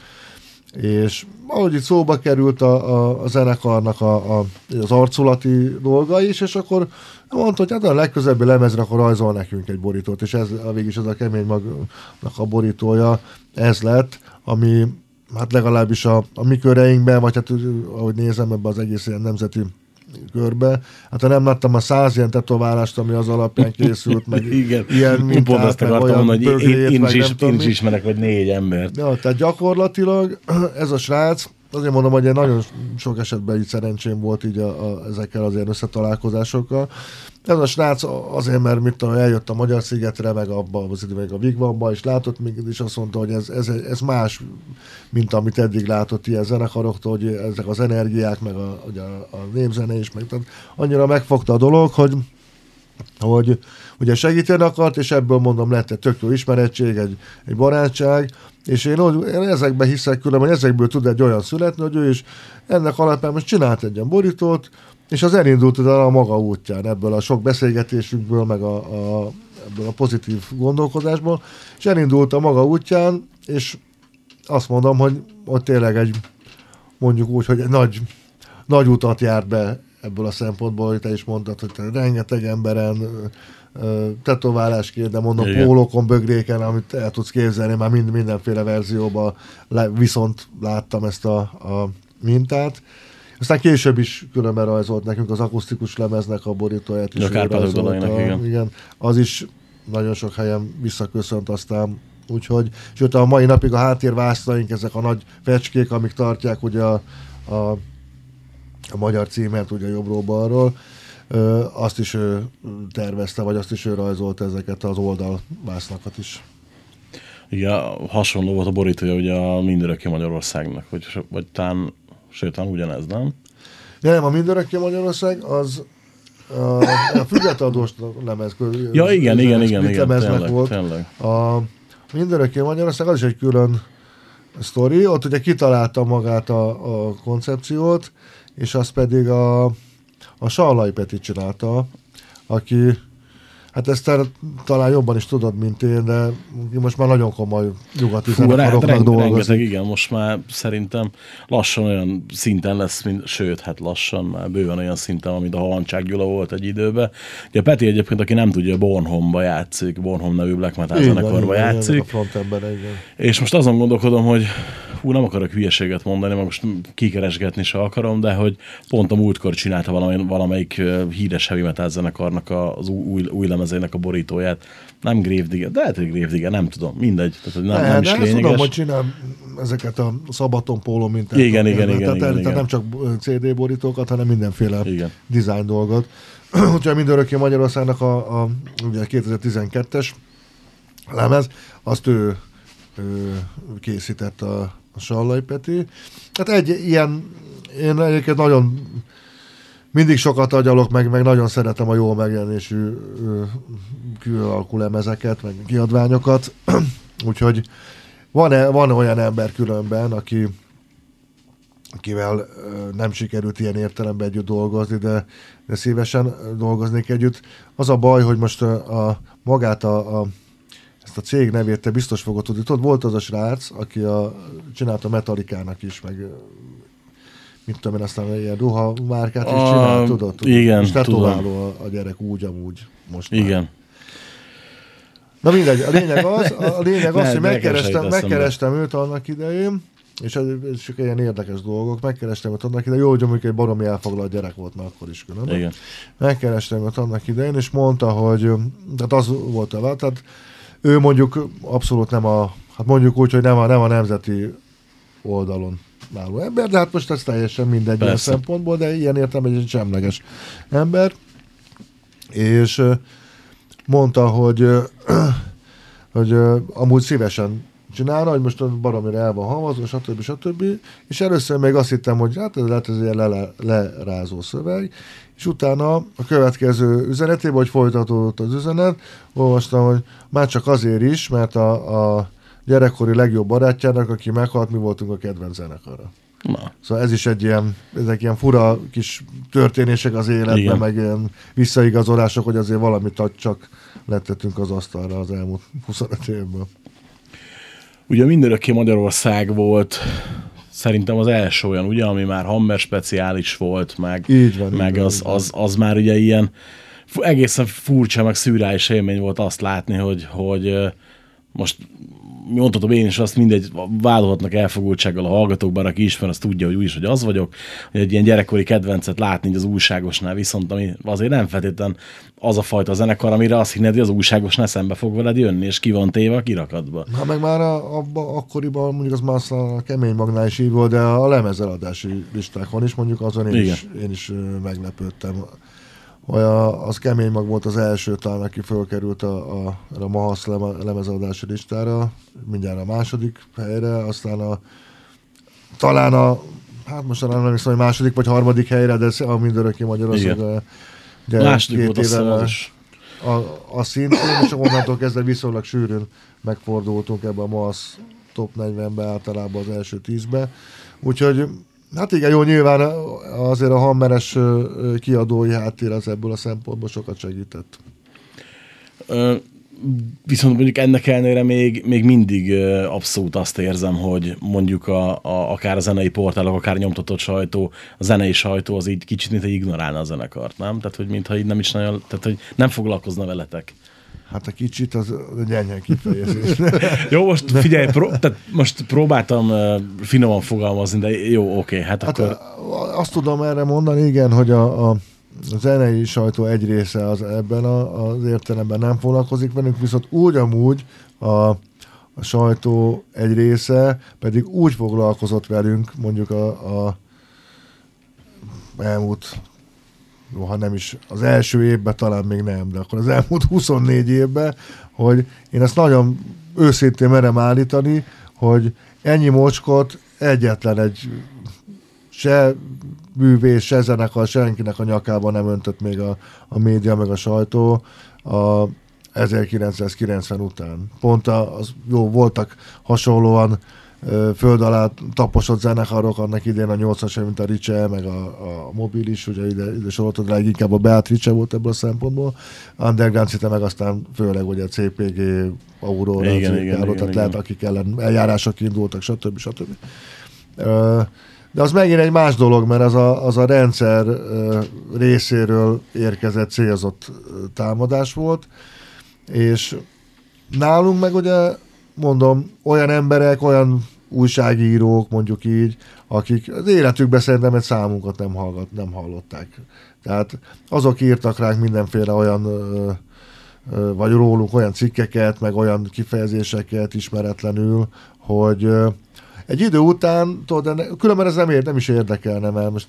És ahogy itt szóba került a, a, a zenekarnak a, a, az arculati dolga is, és akkor mondta, hogy hát a legközelebbi lemezre akkor rajzol nekünk egy borítót, és ez a végig is ez a kemény magnak a borítója, ez lett, ami hát legalábbis a, a mi köreinkben, vagy hát ahogy nézem ebbe az egész ilyen nemzeti körbe. Hát ha nem láttam a száz ilyen tetoválást, ami az alapján készült, meg Igen, ilyen pont mintát, azt meg akartam mondani, hogy én, én, is, én is ismerek vagy négy embert. Ja, tehát gyakorlatilag ez a srác, azért mondom, hogy én nagyon sok esetben így szerencsém volt így a, a, ezekkel az ilyen összetalálkozásokkal. Ez a srác azért, mert mit tudom, eljött a Magyar szigetre, meg abba, az meg a Vigvamba, és látott minket, és azt mondta, hogy ez, ez, ez más, mint amit eddig látott ilyen zenekaroktól, hogy ezek az energiák, meg a, a, a népzene is, meg tehát annyira megfogta a dolog, hogy hogy ugye segíteni akart, és ebből mondom lett egy tök jó ismerettség, egy, egy barátság, és én, én ezekben hiszek külön, hogy ezekből tud egy olyan születni, hogy ő is ennek alapján most csinált egy ilyen borítót, és az elindult a maga útján, ebből a sok beszélgetésünkből, meg a, a, ebből a pozitív gondolkodásból, és elindult a maga útján, és azt mondom, hogy ott tényleg egy, mondjuk úgy, hogy egy nagy, nagy utat járt be ebből a szempontból, hogy te is mondtad, hogy te rengeteg emberen tetoválás de mondom, Igen. pólókon, bögréken, amit el tudsz képzelni, már mind, mindenféle verzióban le, viszont láttam ezt a, a mintát. Aztán később is különben rajzolt nekünk az akusztikus lemeznek a borítóját is. A rajzolta. dalainak, igen. igen. Az is nagyon sok helyen visszaköszönt aztán Úgyhogy, sőt a mai napig a háttérvászlaink, ezek a nagy fecskék, amik tartják ugye a, a, a magyar címet ugye jobbról-balról, ö, azt is ő tervezte, vagy azt is ő rajzolta ezeket az oldalvásznakat is. Igen, hasonló volt a borítója ugye a Mindöröki Magyarországnak, vagy, vagy talán, sőt, talán ugyanez, nem? Ja, nem, a Mindörökké Magyarország az a, a függetadós lemez. Ja, igen, igen, igen, igen, tényleg, volt. tényleg. A Mindörökké Magyarország az is egy külön sztori, ott ugye kitalálta magát a, a koncepciót, és azt pedig a, a Sallai Peti csinálta, aki Hát ezt te talán jobban is tudod, mint én, de most már nagyon komoly nyugati zenekaroknak reng, dolgozik. rengeteg, igen, most már szerintem lassan olyan szinten lesz, mint, sőt, hát lassan már bőven olyan szinten, amit a Halancsák Gyula volt egy időben. Ugye Peti egyébként, aki nem tudja, Bornholmba játszik, Bornholm nevű black metal zenekarba játszik. Frontember, igen. És most azon gondolkodom, hogy hú, nem akarok hülyeséget mondani, mert most kikeresgetni se akarom, de hogy pont a múltkor csinálta valami, valamelyik híres heavy metal zenekarnak az új, új, lemezének a borítóját. Nem Gravedigger, de lehet, hogy Gravedigger, nem tudom, mindegy. Tehát, hogy nem, Ne, nem de is ezt lényeges. tudom, hogy csinál ezeket a szabaton póló mintát. Igen, igen, igen, tehát, igen, tehát igen. nem csak CD borítókat, hanem mindenféle Igen. design dolgot. Úgyhogy mindörökké Magyarországnak a, a ugye 2012-es lemez, azt ő, ő készített a Sallai Peti. Tehát egy ilyen, én egyébként nagyon mindig sokat agyalok, meg, meg nagyon szeretem a jó megjelenésű ö, külölalkú lemezeket, meg kiadványokat. Úgyhogy van, van olyan ember különben, aki akivel nem sikerült ilyen értelemben együtt dolgozni, de, de szívesen dolgoznék együtt. Az a baj, hogy most a, a magát a, a a cég nevét te biztos fogod tudni. Tudod, volt az a srác, aki a, csinálta Metallica-nak is, meg mit tudom én, aztán ilyen ruha márkát is A- csinál, tudod? tudod. igen, És tetováló a, a gyerek úgy, amúgy most már. Igen. Na mindegy, a lényeg az, a lényeg az, hogy megkerestem, megkerestem őt annak idején, és ez, ez csak ilyen érdekes dolgok, megkerestem őt annak idején, jó, hogy mondjuk egy baromi elfoglalt gyerek volt már akkor is különben. Igen. Megkerestem őt annak idején, és mondta, hogy tehát az volt a vált, tehát ő mondjuk abszolút nem a, hát mondjuk úgy, hogy nem a, nem a nemzeti oldalon álló ember, de hát most ez teljesen mindegy ilyen Persze. szempontból, de ilyen értelemben egy semleges ember. És mondta, hogy, hogy amúgy szívesen csinálna, hogy most baromira el van havazva, stb. stb. És először még azt hittem, hogy hát ez lehet ez ilyen le, lerázó szöveg, és utána a következő üzenetében, hogy folytatódott az üzenet, olvastam, hogy már csak azért is, mert a, a gyerekkori legjobb barátjának, aki meghalt, mi voltunk a kedvenc zenekara. Na, Szóval ez is egy ilyen, ezek ilyen fura kis történések az életben, Igen. meg ilyen visszaigazolások, hogy azért valamit csak letettünk az asztalra az elmúlt 25 évből. Ugye mindörökké Magyarország volt szerintem az első olyan, ugye, ami már Hammer speciális volt, meg, Így van, így meg van, az, így van. az, az, már ugye ilyen egészen furcsa, meg szűrális élmény volt azt látni, hogy, hogy most mondhatom én is azt, mindegy, vállalhatnak elfogultsággal a hallgatókban, aki ismer, az tudja, hogy úgyis, hogy az vagyok, hogy egy ilyen gyerekkori kedvencet látni így az újságosnál, viszont ami azért nem feltétlen az a fajta zenekar, amire azt hinnéd, hogy az újságosnál szembe fog veled jönni, és ki van téve a kirakatba. Hát meg már a, abba, akkoriban mondjuk az már a kemény magnál is így volt, de a lemezeladási listákon is mondjuk azon én, Igen. is, én is meglepődtem. Hogy a, az kemény mag volt az első talán, aki fölkerült a, a, a Mahasz leme- lemezeladási listára, mindjárt a második helyre, aztán a talán a hát most nem emlékszem, hogy második vagy harmadik helyre, de a mindörökké Magyarország. Második két volt hiszem az is. a, a szintén, és onnantól kezdve viszonylag sűrűn megfordultunk ebbe a MASZ top 40-be, általában az első 10-be. Úgyhogy, hát igen, jó, nyilván azért a hammeres kiadói háttér az ebből a szempontból sokat segített. Viszont mondjuk ennek ellenére még, még mindig abszolút azt érzem, hogy mondjuk a, a, akár a zenei portálok, akár nyomtatott sajtó, a zenei sajtó az így kicsit, mint ignorálna a zenekart, nem? Tehát, hogy mintha így nem is nagyon, tehát, hogy nem foglalkozna veletek. Hát a kicsit az gyenge kifejezés. Jó, most figyelj, pró- tehát most próbáltam uh, finoman fogalmazni, de jó, oké, hát, Hát akkor... azt tudom erre mondani, igen, hogy a, a a zenei sajtó egy része az ebben a, az értelemben nem foglalkozik velünk, viszont úgy amúgy a, a sajtó egy része pedig úgy foglalkozott velünk, mondjuk a, a elmúlt jó, ha nem is az első évben talán még nem, de akkor az elmúlt 24 évben, hogy én ezt nagyon őszintén merem állítani, hogy ennyi mocskot egyetlen egy se művész, se zenekar, senkinek a nyakában nem öntött még a, a média, meg a sajtó a 1990 után. Pont az, jó, voltak hasonlóan föld alá taposott zenekarok annak idén a 80-as, mint a Riche, meg a, a Mobil is, ugye ide, ide soroltad rá, inkább a Beatrice volt ebből a szempontból. Underground szinte meg aztán főleg ugye a CPG, Aurora, Igen, igen, igen, tehát igen. lehet, akik ellen eljárások indultak, stb. stb. De az megint egy más dolog, mert az a, az a rendszer részéről érkezett célzott támadás volt, és nálunk meg ugye, mondom, olyan emberek, olyan újságírók, mondjuk így, akik az életükben szerintem egy számunkat nem, hallgat, nem hallották. Tehát azok írtak ránk mindenféle olyan vagy rólunk olyan cikkeket, meg olyan kifejezéseket ismeretlenül, hogy egy idő után, tudod, de különben ez nem, ér, nem is érdekelne, mert most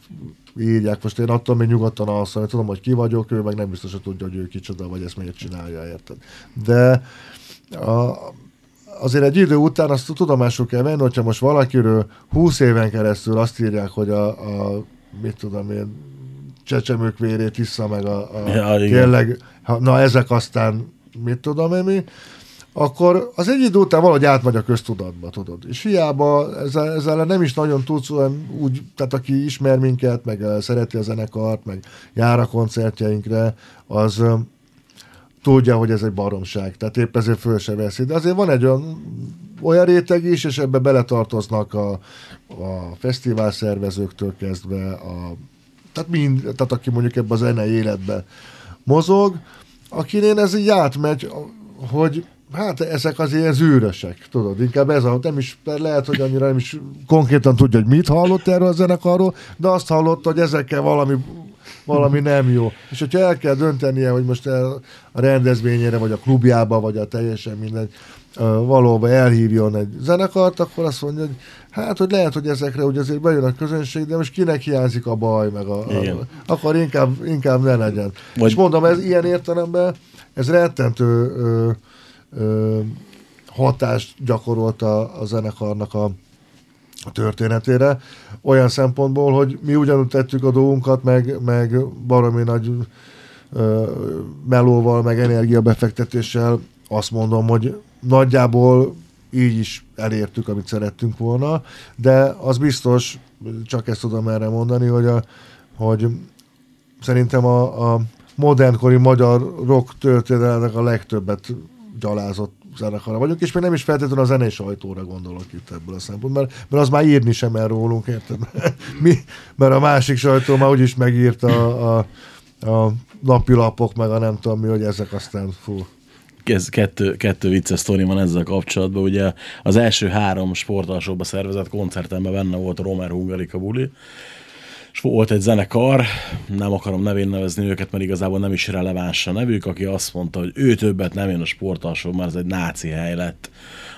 írják, most én attól még nyugodtan alszom, hogy tudom, hogy ki vagyok, ő meg nem biztos, hogy tudja, hogy ő kicsoda, vagy ezt miért csinálja, érted? De a, azért egy idő után azt tudomásul kell venni, hogyha most valakiről 20 éven keresztül azt írják, hogy a, a mit tudom én, csecsemők vérét vissza, meg a, a Ja, igen. tényleg, ha, na ezek aztán mit tudom én mi, akkor az egy idő után valahogy átmegy a köztudatba, tudod. És hiába ezzel, ezzel nem is nagyon tudsz olyan úgy, tehát aki ismer minket, meg eh, szereti a zenekart, meg jár a koncertjeinkre, az tudja, hogy ez egy baromság, tehát épp ezért föl se veszi. De azért van egy olyan, olyan réteg is, és ebbe beletartoznak a, a fesztivál szervezőktől kezdve, a, tehát, mind, tehát aki mondjuk ebbe a zenei életbe mozog, akinél ez így átmegy, hogy hát ezek az ilyen zűrösek, tudod, inkább ez a, nem is, lehet, hogy annyira nem is konkrétan tudja, hogy mit hallott erről a zenekarról, de azt hallott, hogy ezekkel valami valami nem jó. És hogyha el kell döntenie, hogy most el a rendezvényére, vagy a klubjába, vagy a teljesen minden valóban elhívjon egy zenekart, akkor azt mondja, hogy hát, hogy lehet, hogy ezekre úgy azért bejön a közönség, de most kinek hiányzik a baj, meg a, a akkor inkább, inkább ne legyen. Vagy-. És mondom, ez ilyen értelemben, ez rettentő ö, ö, hatást gyakorolt a, a zenekarnak a történetére, olyan szempontból, hogy mi ugyanúgy tettük a dolgunkat, meg, meg baromi nagy ö, melóval, meg energiabefektetéssel azt mondom, hogy nagyjából így is elértük, amit szerettünk volna, de az biztos, csak ezt tudom erre mondani, hogy, a, hogy szerintem a, a modernkori magyar rock történelemnek a legtöbbet gyalázott zenekara vagyunk, és még nem is feltétlenül a zenei sajtóra gondolok itt ebből a szempontból, mert, mert az már írni sem el rólunk, érted? Mi, mert a másik sajtó már úgyis megírta a, a, a napilapok, meg a nem tudom mi, hogy ezek aztán fú. ez kettő, kettő vicces sztori van ezzel kapcsolatban. Ugye az első három sportalsóba szervezett koncertemben benne volt Romer Hungarika buli, és volt egy zenekar, nem akarom nevén nevezni őket, mert igazából nem is releváns a nevük, aki azt mondta, hogy ő többet nem jön a sportalsó, mert ez egy náci hely lett.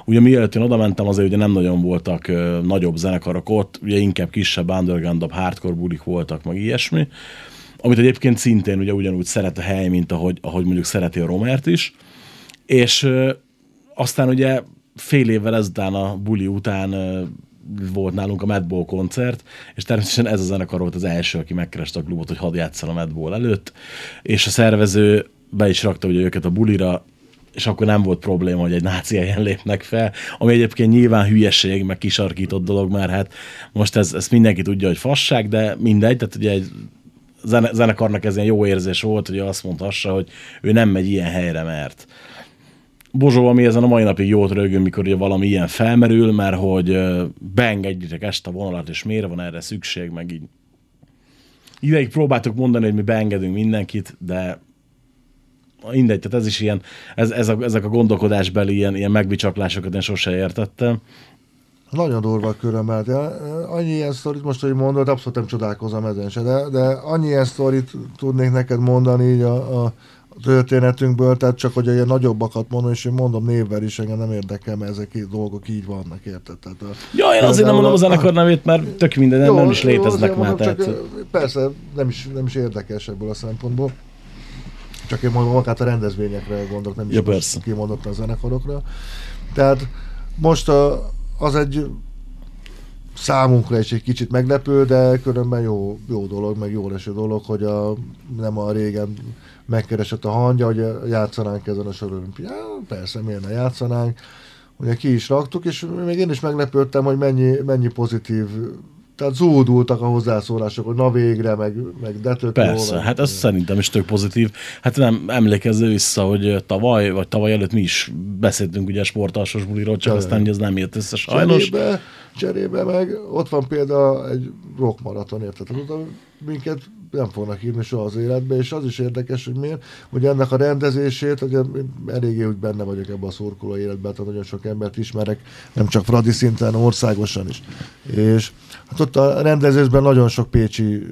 Ugye mielőtt én oda mentem, azért ugye nem nagyon voltak ö, nagyobb zenekarok ott, ugye inkább kisebb, undergroundabb, hardcore bulik voltak, meg ilyesmi, amit egyébként szintén ugye ugyanúgy szeret a hely, mint ahogy, ahogy mondjuk szereti a Romert is. És ö, aztán ugye fél évvel ezután a buli után volt nálunk a Madball koncert, és természetesen ez a zenekar volt az első, aki megkereste a klubot, hogy hadd játsszal a Madball előtt, és a szervező be is rakta ugye őket a bulira, és akkor nem volt probléma, hogy egy náci helyen lépnek fel, ami egyébként nyilván hülyeség, meg kisarkított dolog, mert hát most ez, ezt mindenki tudja, hogy fasság, de mindegy, tehát ugye egy zene, zenekarnak ez ilyen jó érzés volt, hogy azt mondhassa, hogy ő nem megy ilyen helyre, mert Bozsó, ami ezen a mai napig jót rögünk, mikor ugye valami ilyen felmerül, mert hogy beengedjétek ezt a vonalat, és miért van erre szükség, meg így. Ideig próbáltuk mondani, hogy mi beengedünk mindenkit, de mindegy, tehát ez is ilyen, ez, ez a, ezek a gondolkodásbeli ilyen, ilyen megbicsaklasokat én sose értettem. Nagyon durva körömmel. Annyi ilyen sztorit most, hogy mondod, abszolút nem csodálkozom ezen se, de, de annyi ilyen sztorit tudnék neked mondani így a a történetünkből, tehát csak hogy ilyen nagyobbakat mondom, és én mondom névvel is, engem nem érdekel, mert ezek a dolgok így vannak, érted? Tehát Ja, én azért nem mondom a zenekar nevét, mert tök minden nem, nem is léteznek már. mondom, Tehát, Csak, persze, nem is, nem is érdekes ebből a szempontból. Csak én mondom, magát a rendezvényekre gondolok, nem is Ja, persze. kimondottan a zenekarokra. Tehát most a, az egy számunkra is egy kicsit meglepő, de különben jó, jó dolog, meg jó eső dolog, hogy a, nem a régen megkeresett a hangja, hogy játszanánk ezen a soron. Ja, persze, miért ne játszanánk. Ugye ki is raktuk, és még én is meglepődtem, hogy mennyi, mennyi pozitív tehát zúdultak a hozzászólások, hogy na végre, meg, meg de tök Persze, hát ez szerintem is tök pozitív. Hát nem emlékezző vissza, hogy tavaly, vagy tavaly előtt mi is beszéltünk ugye sportalsos buliról, csak Jaj. aztán ugye ez nem jött össze sajnos. Cserébe, cserébe meg ott van például egy rockmaraton, érted? Oda minket nem fognak írni soha az életbe, és az is érdekes, hogy miért, hogy ennek a rendezését, hogy eléggé úgy benne vagyok ebben a szurkoló életben, tehát nagyon sok embert ismerek, nem csak Fradi szinten, országosan is. És hát ott a rendezésben nagyon sok pécsi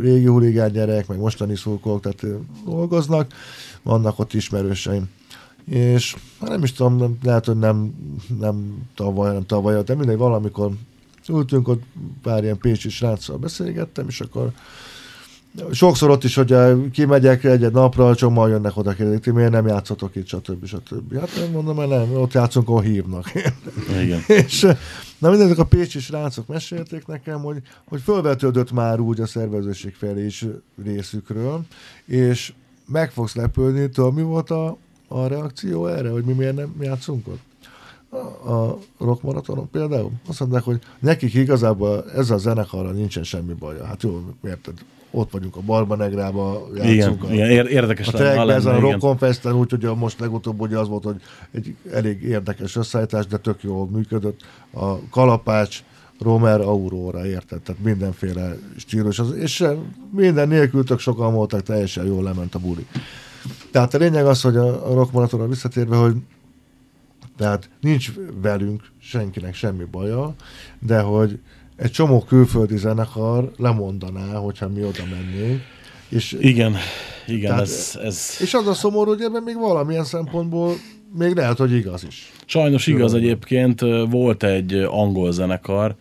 régi huligán gyerek, meg mostani szurkolók, tehát dolgoznak, vannak ott ismerőseim. És hát nem is tudom, nem, lehet, hogy nem, nem tavaly, nem tavaly, de mindegy, valamikor ültünk ott pár ilyen pécsi sráccal beszélgettem, és akkor sokszor ott is, hogy kimegyek egy-egy napra, csomóan jönnek oda kérdezik, ti miért nem játszotok itt, stb. stb. Hát nem mondom, mert nem, ott játszunk, ahol hívnak. Igen. és na mindezek a pécsi srácok mesélték nekem, hogy, hogy fölvetődött már úgy a szervezőség felé is részükről, és meg fogsz lepődni, tudod, mi volt a, a reakció erre, hogy mi miért nem játszunk ott? A, a rock maratonon például. Azt mondták, hogy nekik igazából ezzel a zenekarral nincsen semmi baja. Hát jó, érted? Ott vagyunk a Barba Negrába, Igen, játszunk a, igen, ér- érdekes a lenne, trackben, ezen a igen. Rockon Festen, úgyhogy a most legutóbb ugye az volt, hogy egy elég érdekes összeállítás, de tök jól működött. A Kalapács, Romer, Aurora, érted? Tehát mindenféle stílus. És minden nélkül tök sokan voltak, teljesen jól lement a buli. Tehát a lényeg az, hogy a, a Rock visszatérve, hogy tehát nincs velünk senkinek semmi baja, de hogy egy csomó külföldi zenekar lemondaná, hogyha mi oda mennénk. És, Igen, igen, Tehát- ez, ez és az a szomorú, hogy ebben még valamilyen szempontból még lehet, hogy igaz is. sajnos igaz Tudom. egyébként. Volt egy angol zenekar,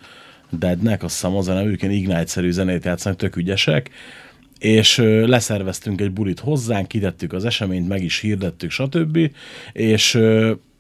Deadnek, azt hiszem az a nevük, ilyen Ignite-szerű zenét játszanak, tök ügyesek, és leszerveztünk egy bulit hozzánk, kitettük az eseményt, meg is hirdettük, stb. És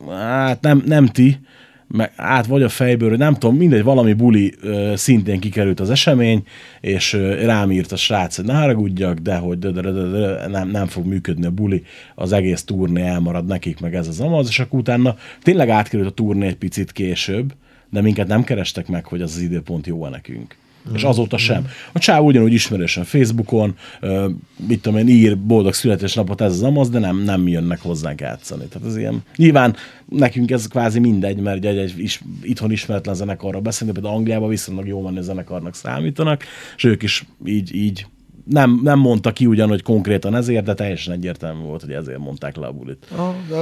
hát nem, nem ti, meg, át vagy a fejből, nem tudom, mindegy, valami buli ö, szintén kikerült az esemény, és ö, rám írt a srác, hogy ne haragudjak, de hogy de, de, de, nem, nem fog működni a buli, az egész turné elmarad nekik, meg ez az amaz, és akkor utána tényleg átkerült a turné egy picit később, de minket nem kerestek meg, hogy az az időpont jó nekünk. És azóta sem. A csáv ugyanúgy ismerősen Facebookon, ö, mit tudom én, ír boldog születésnapot ez az amaz, de nem, nem jönnek hozzánk játszani. Tehát ez ilyen, nyilván nekünk ez kvázi mindegy, mert egy, egy is, itthon ismeretlen zenekarra beszélünk, de például Angliában viszonylag jó menő zenekarnak számítanak, és ők is így, így nem, nem mondta ki ugyan, hogy konkrétan ezért, de teljesen egyértelmű volt, hogy ezért mondták le a bulit. De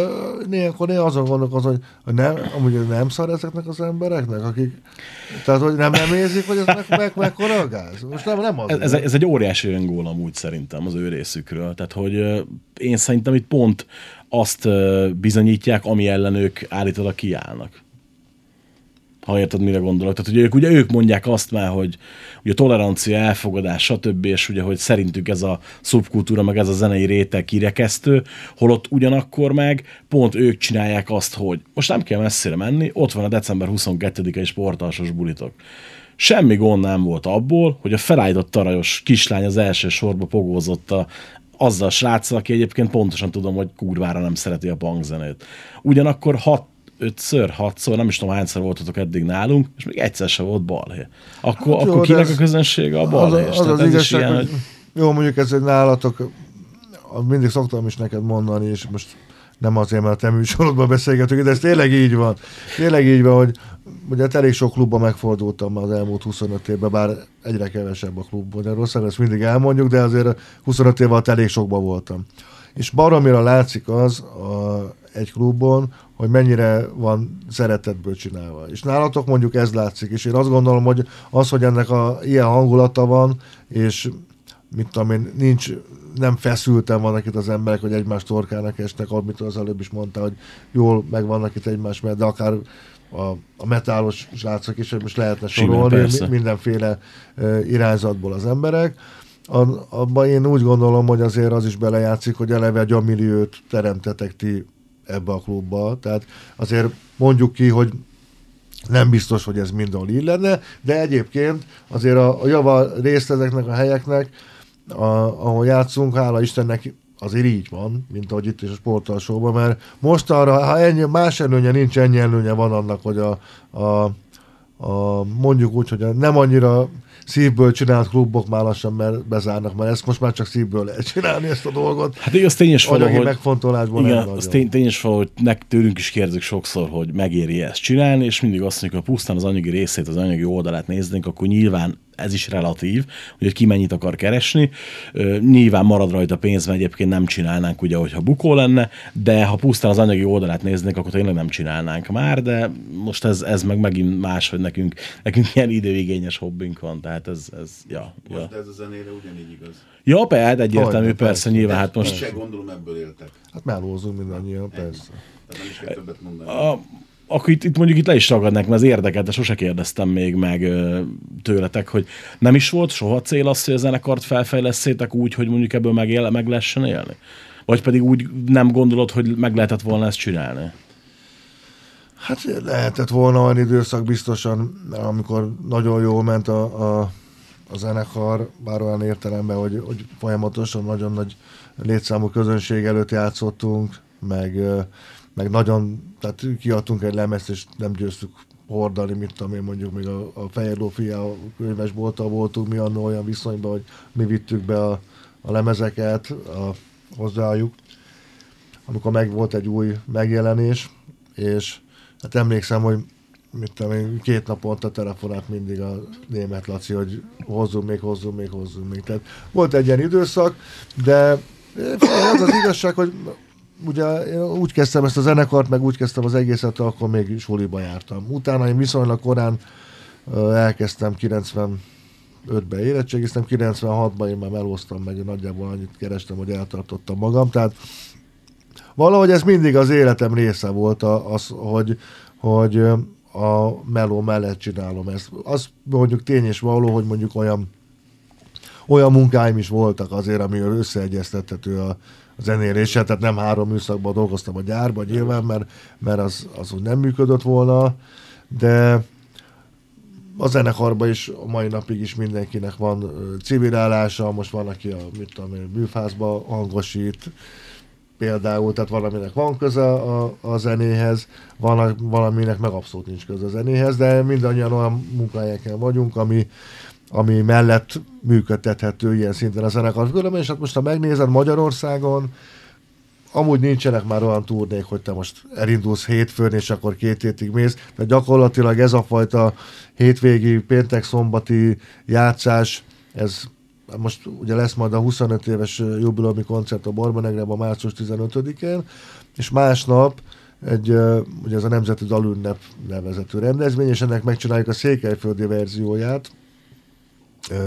néha, néha azon gondolkozom, hogy, hogy nem, amúgy nem szar ezeknek az embereknek, akik, tehát hogy nem, nem érzik, hogy ez meg, meg, mekkora a gáz. Most nem, nem az. Ez, ez, ez egy óriási öngól amúgy szerintem az ő részükről. Tehát, hogy én szerintem itt pont azt bizonyítják, ami ellen ők állítólag kiállnak. Ha érted, mire gondolok. Tehát ugye ők, ugye ők mondják azt már, hogy ugye tolerancia, elfogadás, stb. És ugye, hogy szerintük ez a szubkultúra, meg ez a zenei réteg kirekesztő, holott ugyanakkor meg pont ők csinálják azt, hogy most nem kell messzire menni, ott van a december 22-i sportalsos bulitok. Semmi gond nem volt abból, hogy a felállított tarajos kislány az első sorba pogózott a, azzal a sráccal, aki egyébként pontosan tudom, hogy kurvára nem szereti a punkzenét. Ugyanakkor hat, ötször, hatszor, nem is tudom hányszor voltatok eddig nálunk, és még egyszer se volt balhé. Akkor, Hát jó, akkor kinek ez- a közönsége a az, balhé? az, az igazság, hogy... Jó, mondjuk ez egy nálatok, mindig szoktam is neked mondani, és most nem azért, mert a te műsorodban beszélgetünk, de ez tényleg így van. Tényleg így van, hogy ugye hát elég sok klubban megfordultam az elmúlt 25 évben, bár egyre kevesebb a klubban, de rosszak, ezt mindig elmondjuk, de azért 25 év alatt elég sokban voltam. És baromira látszik az a, egy klubban, hogy mennyire van szeretetből csinálva. És nálatok mondjuk ez látszik, és én azt gondolom, hogy az, hogy ennek a ilyen hangulata van, és mit tudom én, nincs, nem feszülten vannak itt az emberek, hogy egymás torkának esnek, amit az előbb is mondta, hogy jól megvannak itt egymás mellett, de akár a, a metálos srácok is, most lehetne Simán, sorolni mi- mindenféle uh, irányzatból az emberek. A- Abban én úgy gondolom, hogy azért az is belejátszik, hogy eleve egy olyan milliót teremtetek ti ebbe a klubba. Tehát azért mondjuk ki, hogy nem biztos, hogy ez mindenhol így lenne, de egyébként azért a, a java részt ezeknek a helyeknek, a, ahol játszunk, hála Istennek azért így van, mint ahogy itt is a sportalsóban, mert mostanra, ha ennyi, más előnye nincs, ennyi előnye van annak, hogy a, a, a mondjuk úgy, hogy nem annyira szívből csinált klubok már lassan mert bezárnak, mert ezt most már csak szívből lehet csinálni ezt a dolgot. Hát igaz, tény is Anyagi valahogy... megfontolásból Igen, az tény, tény is valahogy nek, tőlünk is kérdezik sokszor, hogy megéri ezt csinálni, és mindig azt mondjuk, hogy pusztán az anyagi részét, az anyagi oldalát néznénk, akkor nyilván ez is relatív, hogy ki mennyit akar keresni. Nyilván marad rajta pénz, mert egyébként nem csinálnánk, ugye, hogyha bukó lenne, de ha pusztán az anyagi oldalát néznénk, akkor tényleg nem csinálnánk már, de most ez, ez meg megint más, hogy nekünk, nekünk ilyen időigényes hobbink van, tehát ez, ez ja, ja. Most ez a zenére ugyanígy igaz. Ja, persze, egyértelmű, Hogyne, persze, persze. nyilván, hát Most most... se gondolom ebből éltek. Hát mellózunk mindannyian, persze. Tehát nem is kell többet mondani. A, akkor itt, itt mondjuk itt le is ragadnak, mert az érdeket, de sose kérdeztem még meg tőletek, hogy nem is volt soha cél az, hogy a zenekart felfejleszétek úgy, hogy mondjuk ebből megél, meg lehessen élni? Vagy pedig úgy nem gondolod, hogy meg lehetett volna ezt csinálni? Hát lehetett volna olyan időszak biztosan, amikor nagyon jól ment a, a, a zenekar, bár olyan értelemben, hogy, hogy folyamatosan nagyon nagy létszámú közönség előtt játszottunk, meg, meg nagyon, tehát kiadtunk egy lemezt, és nem győztük hordani, mint tudom mondjuk még a, a Fehér Lófia könyvesbolttal voltunk mi annól olyan viszonyban, hogy mi vittük be a, a lemezeket a, hozzájuk, amikor meg volt egy új megjelenés, és hát emlékszem, hogy mit tudom én, két naponta telefonált mindig a német Laci, hogy hozzunk még, hozzunk még, hozzunk még. Tehát volt egy ilyen időszak, de az az igazság, hogy ugye én úgy kezdtem ezt a zenekart, meg úgy kezdtem az egészet, akkor még suliba jártam. Utána én viszonylag korán elkezdtem 95-ben érettségiztem, 96-ban én már melóztam meg, nagyjából annyit kerestem, hogy eltartottam magam, tehát valahogy ez mindig az életem része volt, az, hogy, hogy a meló mellett csinálom ezt. Az mondjuk tény és való, hogy mondjuk olyan olyan munkáim is voltak azért, ami összeegyeztethető a zenéléssel, tehát nem három műszakban dolgoztam a gyárban nyilván, mert, mert az, az úgy nem működött volna, de a zenekarban is a mai napig is mindenkinek van civil most van, aki a, mit tudom műfázba hangosít, például, tehát valaminek van köze a, a zenéhez, van, valaminek meg abszolút nincs köze a zenéhez, de mindannyian olyan munkahelyeken vagyunk, ami, ami mellett működtethető ilyen szinten a zenekar. Különben, és hát most ha megnézed Magyarországon, amúgy nincsenek már olyan turnék, hogy te most elindulsz hétfőn, és akkor két hétig mész. Tehát gyakorlatilag ez a fajta hétvégi, péntek-szombati játszás, ez most ugye lesz majd a 25 éves jubileumi koncert a Barbanegrában március 15-én, és másnap egy, ugye ez a Nemzeti Dalünnep nevezető rendezvény, és ennek megcsináljuk a székelyföldi verzióját,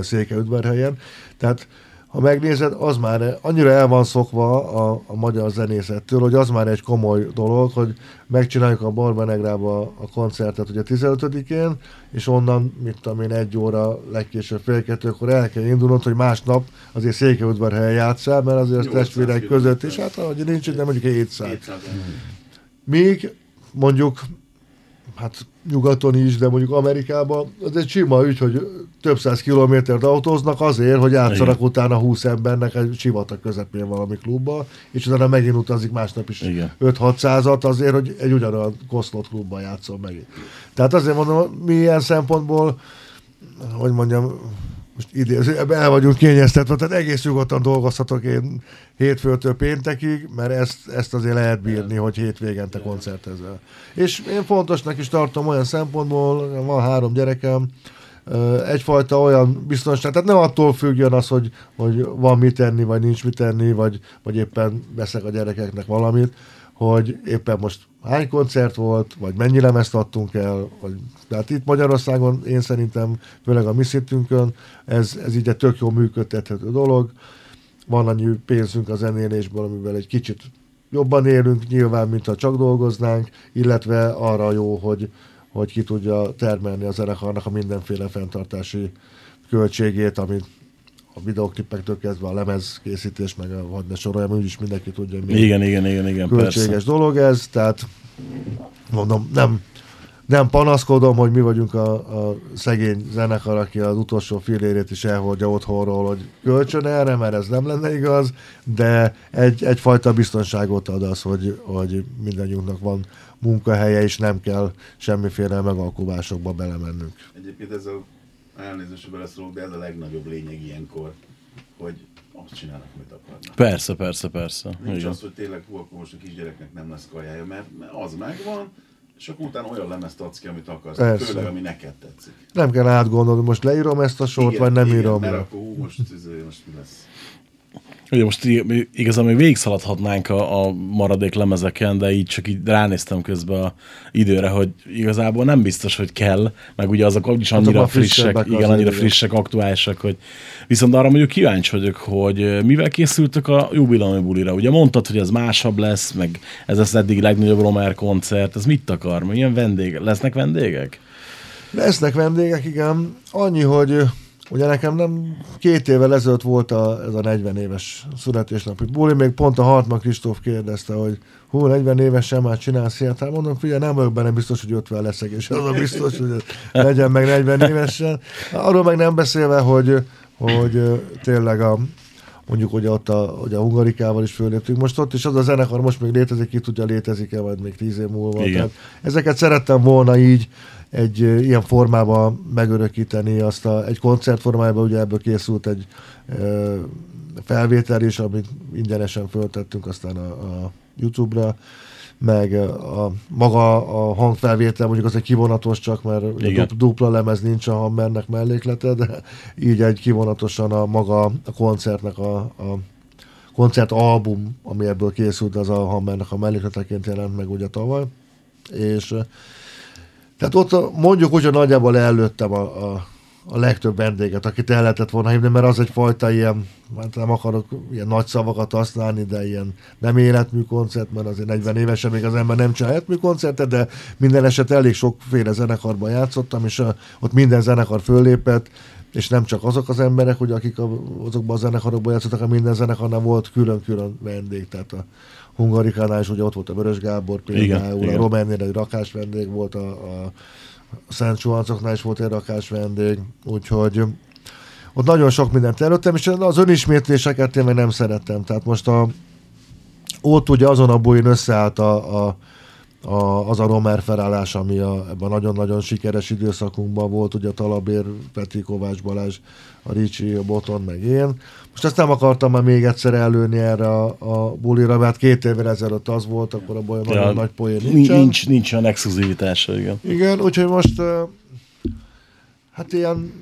Székelyudvarhelyen. Tehát ha megnézed, az már annyira el van szokva a, a magyar zenészettől, hogy az már egy komoly dolog, hogy megcsináljuk a Barbanegrába a koncertet ugye 15-én, és onnan, mit tudom én, egy óra, legkésőbb fél kettőkor el kell indulnod, hogy másnap azért Székelyudvarhelyen játszál, mert azért az 800 testvérek között, és hát ahogy nincs, de mondjuk 700. 700 Míg mondjuk, hát nyugaton is, de mondjuk Amerikában, az egy sima ügy, hogy több száz kilométert autóznak azért, hogy játszanak Igen. utána 20 embernek egy sivatag közepén valami klubba, és utána megint utazik másnap is Igen. 5-600-at azért, hogy egy ugyanolyan koszlott klubban játszol megint. Tehát azért mondom, mi ilyen szempontból, hogy mondjam, most idézőjelben el vagyunk kényeztetve, tehát egész nyugodtan dolgozhatok én hétfőtől péntekig, mert ezt, ezt azért lehet bírni, hogy hétvégente koncertezel. És én fontosnak is tartom olyan szempontból, van három gyerekem, egyfajta olyan biztonság, tehát nem attól függjön az, hogy, hogy van mit tenni, vagy nincs mit tenni, vagy, vagy éppen veszek a gyerekeknek valamit, hogy éppen most hány koncert volt, vagy mennyi lemezt adtunk el, vagy, tehát itt Magyarországon én szerintem, főleg a mi szintünkön, ez, ez így egy tök jó működtethető dolog. Van annyi pénzünk a zenélésből, amivel egy kicsit jobban élünk nyilván, mint ha csak dolgoznánk, illetve arra jó, hogy, hogy ki tudja termelni a zenekarnak a mindenféle fenntartási költségét, amit a videoklipektől kezdve a lemez készítés, meg a hadd ne soroljam, úgyis mindenki tudja, hogy mi Igen, igen, igen, igen, költséges persze. dolog ez, tehát mondom, nem, nem panaszkodom, hogy mi vagyunk a, a szegény zenekar, aki az utolsó fillérét is elhordja otthonról, hogy kölcsön erre, mert ez nem lenne igaz, de egy, egyfajta biztonságot ad az, hogy, hogy mindannyiunknak van munkahelye, és nem kell semmiféle megalkuvásokba belemennünk. Egyébként ez a elnézést, hogy beleszólok, de ez a legnagyobb lényeg ilyenkor, hogy azt csinálnak, amit akarnak. Persze, persze, persze. Nincs Igen. az, hogy tényleg hú, akkor most a kisgyereknek nem lesz kajája, mert, az megvan, és akkor utána olyan lemezt adsz ki, amit akarsz, Persze. főleg ami neked tetszik. Nem kell átgondolni, most leírom ezt a sort, vagy nem igen, írom mert le. akkor hú, most, ez, most mi lesz? Ugye most igazán még végigszaladhatnánk a, a maradék lemezeken, de így csak így ránéztem közben a időre, hogy igazából nem biztos, hogy kell, meg ugye azok úgyis Azok annyira már frissek, igen, annyira frissek, aktuálisak, hogy viszont arra mondjuk kíváncsi vagyok, hogy mivel készültök a jubileumi bulira. Ugye mondtad, hogy ez másabb lesz, meg ez az eddig legnagyobb Romer koncert, ez mit akar? Milyen vendég? Lesznek vendégek? Lesznek vendégek, igen. Annyi, hogy ugye nekem nem két évvel ezelőtt volt a, ez a 40 éves születésnapi buli, még pont a Hartman Kristóf kérdezte, hogy hú, 40 évesen már csinálsz ilyet, hát mondom, figyelj, nem vagyok benne biztos, hogy 50 leszek, és az a biztos, hogy legyen meg 40 évesen. Arról meg nem beszélve, hogy, hogy tényleg a, mondjuk ugye ott a, ugye a Hungarikával is föléptünk most ott, és az a zenekar most még létezik, ki tudja létezik-e majd még tíz év múlva. Igen. Tehát ezeket szerettem volna így egy ilyen formában megörökíteni, azt a, egy koncert formájában, ugye ebből készült egy ö, felvétel is, amit ingyenesen föltettünk aztán a, a YouTube-ra, meg ö, a, maga a hangfelvétel, mondjuk az egy kivonatos csak, mert ugye Igen. dup- dupla lemez nincs a Hammernek melléklete, de így egy kivonatosan a maga a koncertnek a, a koncertalbum, ami ebből készült, az a Hammernek a mellékleteként jelent meg ugye tavaly. És tehát ott a- mondjuk úgy, hogy nagyjából előttem a, a, a legtöbb vendéget, akit el lehetett volna hívni, mert az egyfajta ilyen, hát nem akarok ilyen nagy szavakat használni, de ilyen nem életmű koncert, mert azért 40 évesen még az ember nem csinál életmű koncertet, de minden eset elég sokféle zenekarban játszottam, és a, ott minden zenekar föllépett, és nem csak azok az emberek, hogy akik a, azokban a zenekarokban játszottak, hanem minden zenekarnál volt külön-külön vendég, tehát a Hungarikánál is ugye ott volt a Vörös Gábor például, Igen, a. Románél egy rakás vendég volt, a, a Szent Suhancoknál is volt egy rakás vendég, úgyhogy ott nagyon sok mindent előttem, és az önismétléseket én meg nem szerettem. Tehát most a, ott ugye azon a buin összeállt a, a, a, az a Romer felállás, ami a, ebben nagyon-nagyon sikeres időszakunkban volt, ugye a Talabér, Peti Kovács Balázs, a Ricsi, a Boton, meg én. Most ezt nem akartam már még egyszer előni erre a, a bulira, mert két évvel ezelőtt az volt, akkor abban olyan nagyon nagy poén nincs, nincsen. nincs, nincs olyan exkluzivitása, igen. Igen, úgyhogy most hát ilyen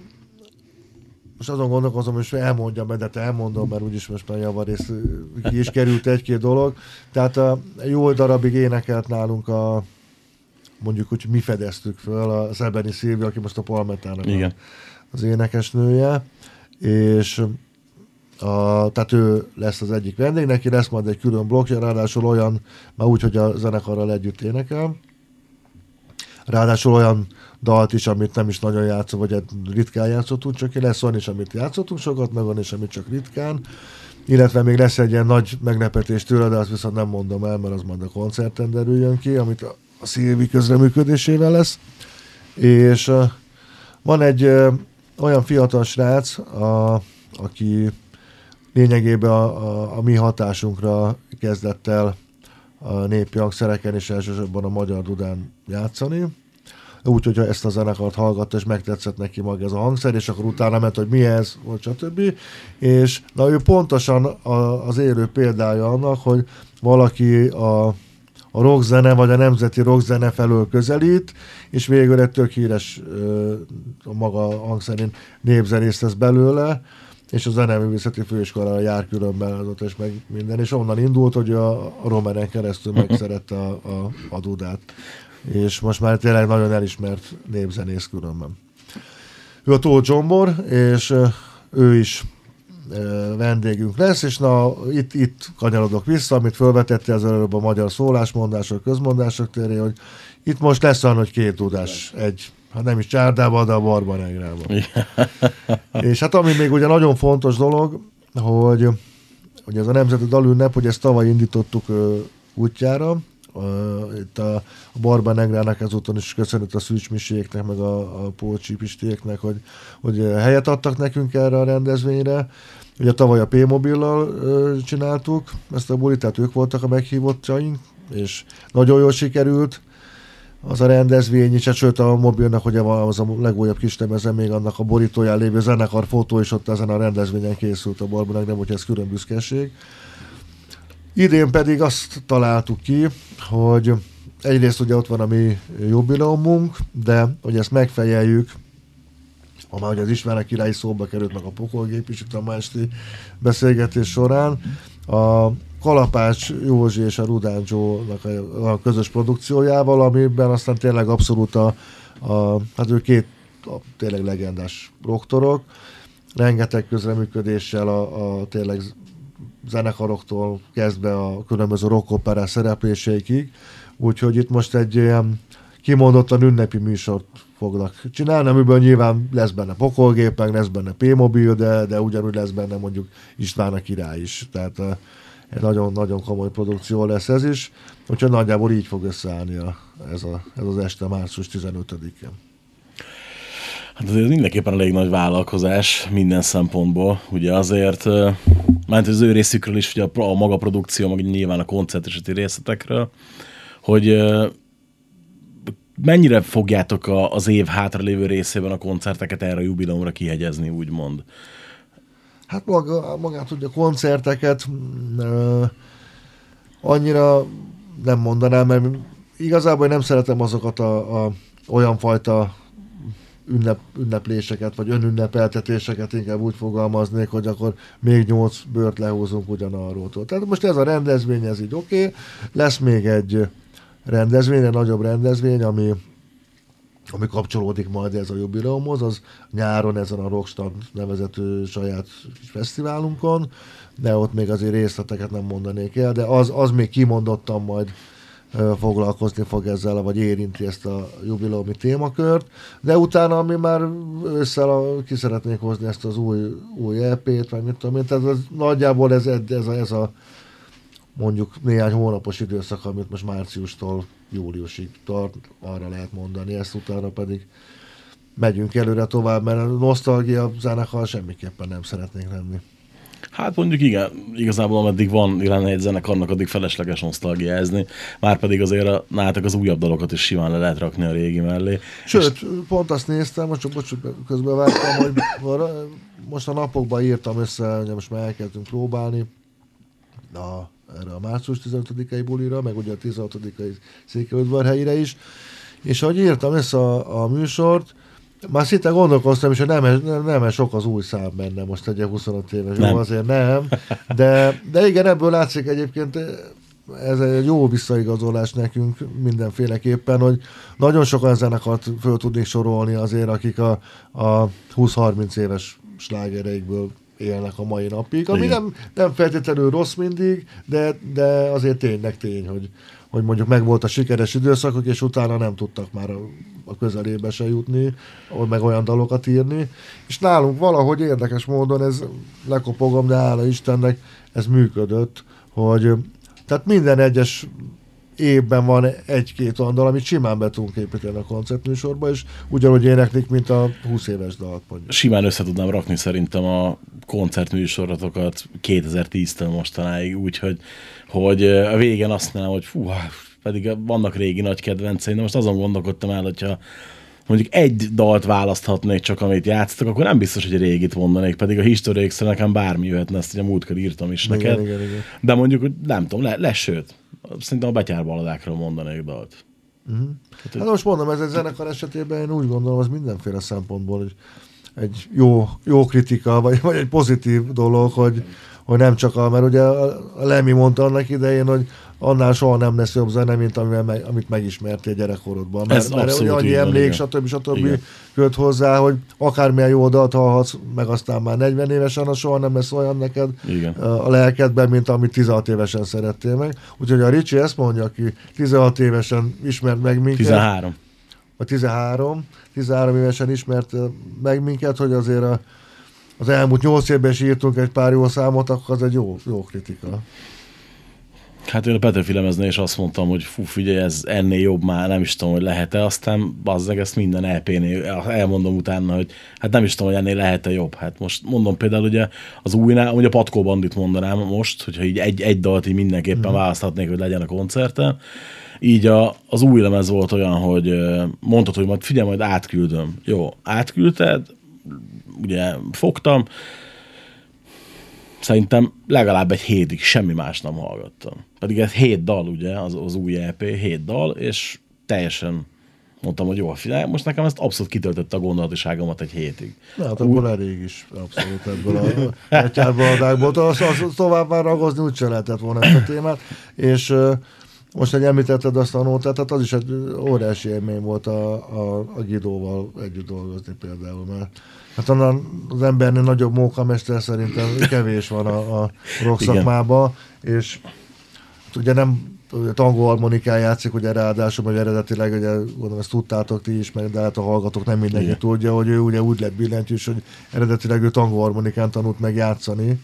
most azon gondolkozom, hogy elmondjam, de te elmondom, mert úgyis most már javarész ö, ki is került egy-két dolog. Tehát a jó darabig énekelt nálunk a mondjuk hogy mi fedeztük föl a Szebeni Szilvi, aki most a Palmetának Igen. az énekesnője, és a, tehát ő lesz az egyik vendég, neki lesz majd egy külön blokkja, ráadásul olyan, már úgy, hogy a zenekarral együtt énekel, ráadásul olyan dalt is, amit nem is nagyon játszom, vagy hát ritkán játszottunk, csak lesz olyan is, amit játszottunk sokat, meg van is, amit csak ritkán, illetve még lesz egy ilyen nagy meglepetés tőle, de azt viszont nem mondom el, mert az majd a koncerten derüljön ki, amit a, Szilvi közreműködésével lesz. És van egy olyan fiatal srác, a, aki lényegében a, a, a mi hatásunkra kezdett el a népi hangszereken és elsősorban a magyar dudán játszani. Úgy, hogy ezt a zenekart hallgatta, és megtetszett neki maga ez a hangszer, és akkor utána ment, hogy mi ez, vagy stb. És na ő pontosan a, az élő példája annak, hogy valaki a, a rockzene, vagy a nemzeti rockzene felől közelít, és végül egy tök híres ö, a maga hangszerén népzenész lesz belőle, és a zeneművészeti főiskolára jár különben az ott, és meg minden, és onnan indult, hogy a, a Romeren keresztül megszerette a, a, a dudát. És most már tényleg nagyon elismert népzenész különben. Ő a Tóth Zsombor, és ő is vendégünk lesz, és na, itt, itt kanyarodok vissza, amit felvetette az előbb a magyar szólásmondások, közmondások téré, hogy itt most lesz olyan, hogy két tudás, egy, hát nem is csárdában, de a barbanegrában. És hát ami még ugye nagyon fontos dolog, hogy, hogy ez a Nemzeti Dalünnep, hogy ezt tavaly indítottuk ö, útjára, Uh, itt a, a Barba Negrának ezúton is köszönött a Szűcs Miséknek, meg a, a Pistieknek, hogy, hogy helyet adtak nekünk erre a rendezvényre. Ugye tavaly a P-mobillal uh, csináltuk ezt a bulit, tehát ők voltak a meghívottjaink, és nagyon jól sikerült az a rendezvény is, hát sőt a mobilnak ugye van az a legújabb kis lemeze, még annak a borítóján lévő zenekar fotó is ott ezen a rendezvényen készült a Barbanek, nem, hogy ez külön büszkeség. Idén pedig azt találtuk ki, hogy egyrészt ugye ott van a mi jubileumunk, de hogy ezt megfejeljük, ha már ugye az Ismerek királyi szóba került meg a pokolgép is itt a ma esti beszélgetés során, a Kalapács Józsi és a Rudán Joe-nak a, közös produkciójával, amiben aztán tényleg abszolút a, a hát ő két a, tényleg legendás roktorok, rengeteg közreműködéssel a, a tényleg zenekaroktól kezdve a különböző rockoperás szerepléseikig, úgyhogy itt most egy ilyen kimondottan ünnepi műsort fognak csinálni, amiből nyilván lesz benne pokolgép, meg lesz benne P-mobil, de, de ugyanúgy lesz benne mondjuk István a király is. Tehát uh, egy nagyon-nagyon komoly produkció lesz ez is, úgyhogy nagyjából így fog összeállni a, ez, a, ez az este március 15-én. Hát ez mindenképpen elég nagy vállalkozás minden szempontból. Ugye azért, mert az ő részükről is, ugye a, a maga produkció, meg nyilván a koncerteseti részletekről, hogy mennyire fogjátok a, az év hátralévő részében a koncerteket erre a jubileumra kihegyezni, úgymond? Hát maga, magát ugye a koncerteket ö, annyira nem mondanám, mert igazából nem szeretem azokat a, a olyan fajta ünnep, ünnepléseket, vagy önünnepeltetéseket inkább úgy fogalmaznék, hogy akkor még nyolc bört lehúzunk ugyanarról. Tehát most ez a rendezvény, ez így oké. Okay. Lesz még egy rendezvény, egy nagyobb rendezvény, ami ami kapcsolódik majd ez a jubileumhoz, az nyáron ezen a Rockstad nevezető saját fesztiválunkon, de ott még azért részleteket nem mondanék el, de az, az még kimondottan majd foglalkozni fog ezzel, vagy érinti ezt a jubileumi témakört, de utána, ami már ősszel ki szeretnék hozni ezt az új, új EP-t, vagy mit tudom én, tehát ez, nagyjából ez, ez, a, ez a mondjuk néhány hónapos időszak, amit most márciustól júliusig tart, arra lehet mondani, ezt utána pedig megyünk előre tovább, mert a nosztalgia zenekar semmiképpen nem szeretnénk lenni. Hát mondjuk igen, igazából ameddig van lenne egy zenekarnak, addig felesleges nosztalgiázni. Már pedig azért a, nálatok az újabb dalokat is simán le lehet rakni a régi mellé. Sőt, pont azt néztem, most csak bocs, közben vártam, hogy most a napokban írtam össze, hogy most már elkezdtünk próbálni a, erre a március 15-i bulira, meg ugye a 16-ai Székelyudvarhelyire is, és ahogy írtam össze a, a műsort, már szinte gondolkoztam is, hogy nem, nem, nem sok az új szám benne most egy 25 éves, Nem. jó, azért nem, de, de igen, ebből látszik egyébként ez egy jó visszaigazolás nekünk mindenféleképpen, hogy nagyon sokan zenekart föl tudnék sorolni azért, akik a, a 20-30 éves slágereikből élnek a mai napig, ami Igen. nem, nem feltétlenül rossz mindig, de, de azért tényleg tény, hogy, hogy mondjuk megvolt a sikeres időszakok, és utána nem tudtak már a, a közelébe se jutni, meg olyan dalokat írni. És nálunk valahogy érdekes módon ez, lekopogom, de hála Istennek, ez működött, hogy tehát minden egyes évben van egy-két olyan dal, amit simán be tudunk építeni a koncertműsorba, és ugyanúgy éneklik, mint a 20 éves dalt. Simán össze tudnám rakni szerintem a koncertműsoratokat 2010-től mostanáig, úgyhogy hogy a végén azt mondanám, hogy fú, hát, pedig vannak régi nagy kedvenceim, de most azon gondolkodtam el, hogyha mondjuk egy dalt választhatnék csak, amit játszottak, akkor nem biztos, hogy régit mondanék, pedig a History x nekem bármi jöhetne, ezt ugye múltkor írtam is Igen, neked. igen, igen. De mondjuk, hogy nem tudom, le, lesz sőt. Szerintem a betyárbaladákról mondanék dalt. Hát most mondom, ez egy zenekar esetében én úgy gondolom, az mindenféle szempontból hogy egy jó, jó kritika, vagy, vagy egy pozitív dolog, hogy, hogy nem csak a, mert ugye a Lemmy mondta annak idején, hogy annál soha nem lesz jobb zene, mint amivel meg, amit megismertél gyerekkorodban. Mert, Ez mert annyi emlék, stb. stb. Igen. köt hozzá, hogy akármilyen jó dalt hallhatsz, meg aztán már 40 évesen, az soha nem lesz olyan neked Igen. a lelkedben, mint amit 16 évesen szerettél meg. Úgyhogy a Ricsi ezt mondja, aki 16 évesen ismert meg minket. 13. vagy 13, 13 évesen ismert meg minket, hogy azért a, az elmúlt 8 évben is írtunk egy pár jó számot, akkor az egy jó, jó kritika. Hát én a Petőfi lemeznél is azt mondtam, hogy fú, figyelj, ez ennél jobb már, nem is tudom, hogy lehet-e, aztán bazzeg, ezt minden EP-nél elmondom utána, hogy hát nem is tudom, hogy ennél lehet-e jobb. Hát most mondom például ugye az újnál, ugye a Patkó Bandit mondanám most, hogyha így egy, egy dalt így mindenképpen mm. választhatnék, hogy legyen a koncerten. Így a, az új lemez volt olyan, hogy mondtad, hogy majd figyelj, majd átküldöm. Jó, átküldted, ugye fogtam, szerintem legalább egy hétig semmi más nem hallgattam. Pedig ez hét dal, ugye, az, az új EP, hét dal, és teljesen mondtam, hogy jó, figyelj, most nekem ezt abszolút kitöltötte a gondolatiságomat egy hétig. Na, hát akkor elég is abszolút ebből a betyárbaladákból. Az, az, az tovább már ragozni úgy lehetett volna ezt a témát. És most, hogy említetted azt a nótát, tehát az is egy óriási élmény volt a, a, a Gidóval együtt dolgozni például, mert hát onnan az embernél nagyobb mókamester szerintem kevés van a, a rock Igen. szakmában, és hát ugye nem ugye tangó harmonikán játszik, ugye ráadásul, hogy eredetileg, ugye gondolom ezt tudtátok ti is, meg de hát a hallgatók nem mindenki Igen. tudja, hogy ő ugye úgy lett billentyűs, hogy eredetileg ő tangó harmonikán tanult meg játszani,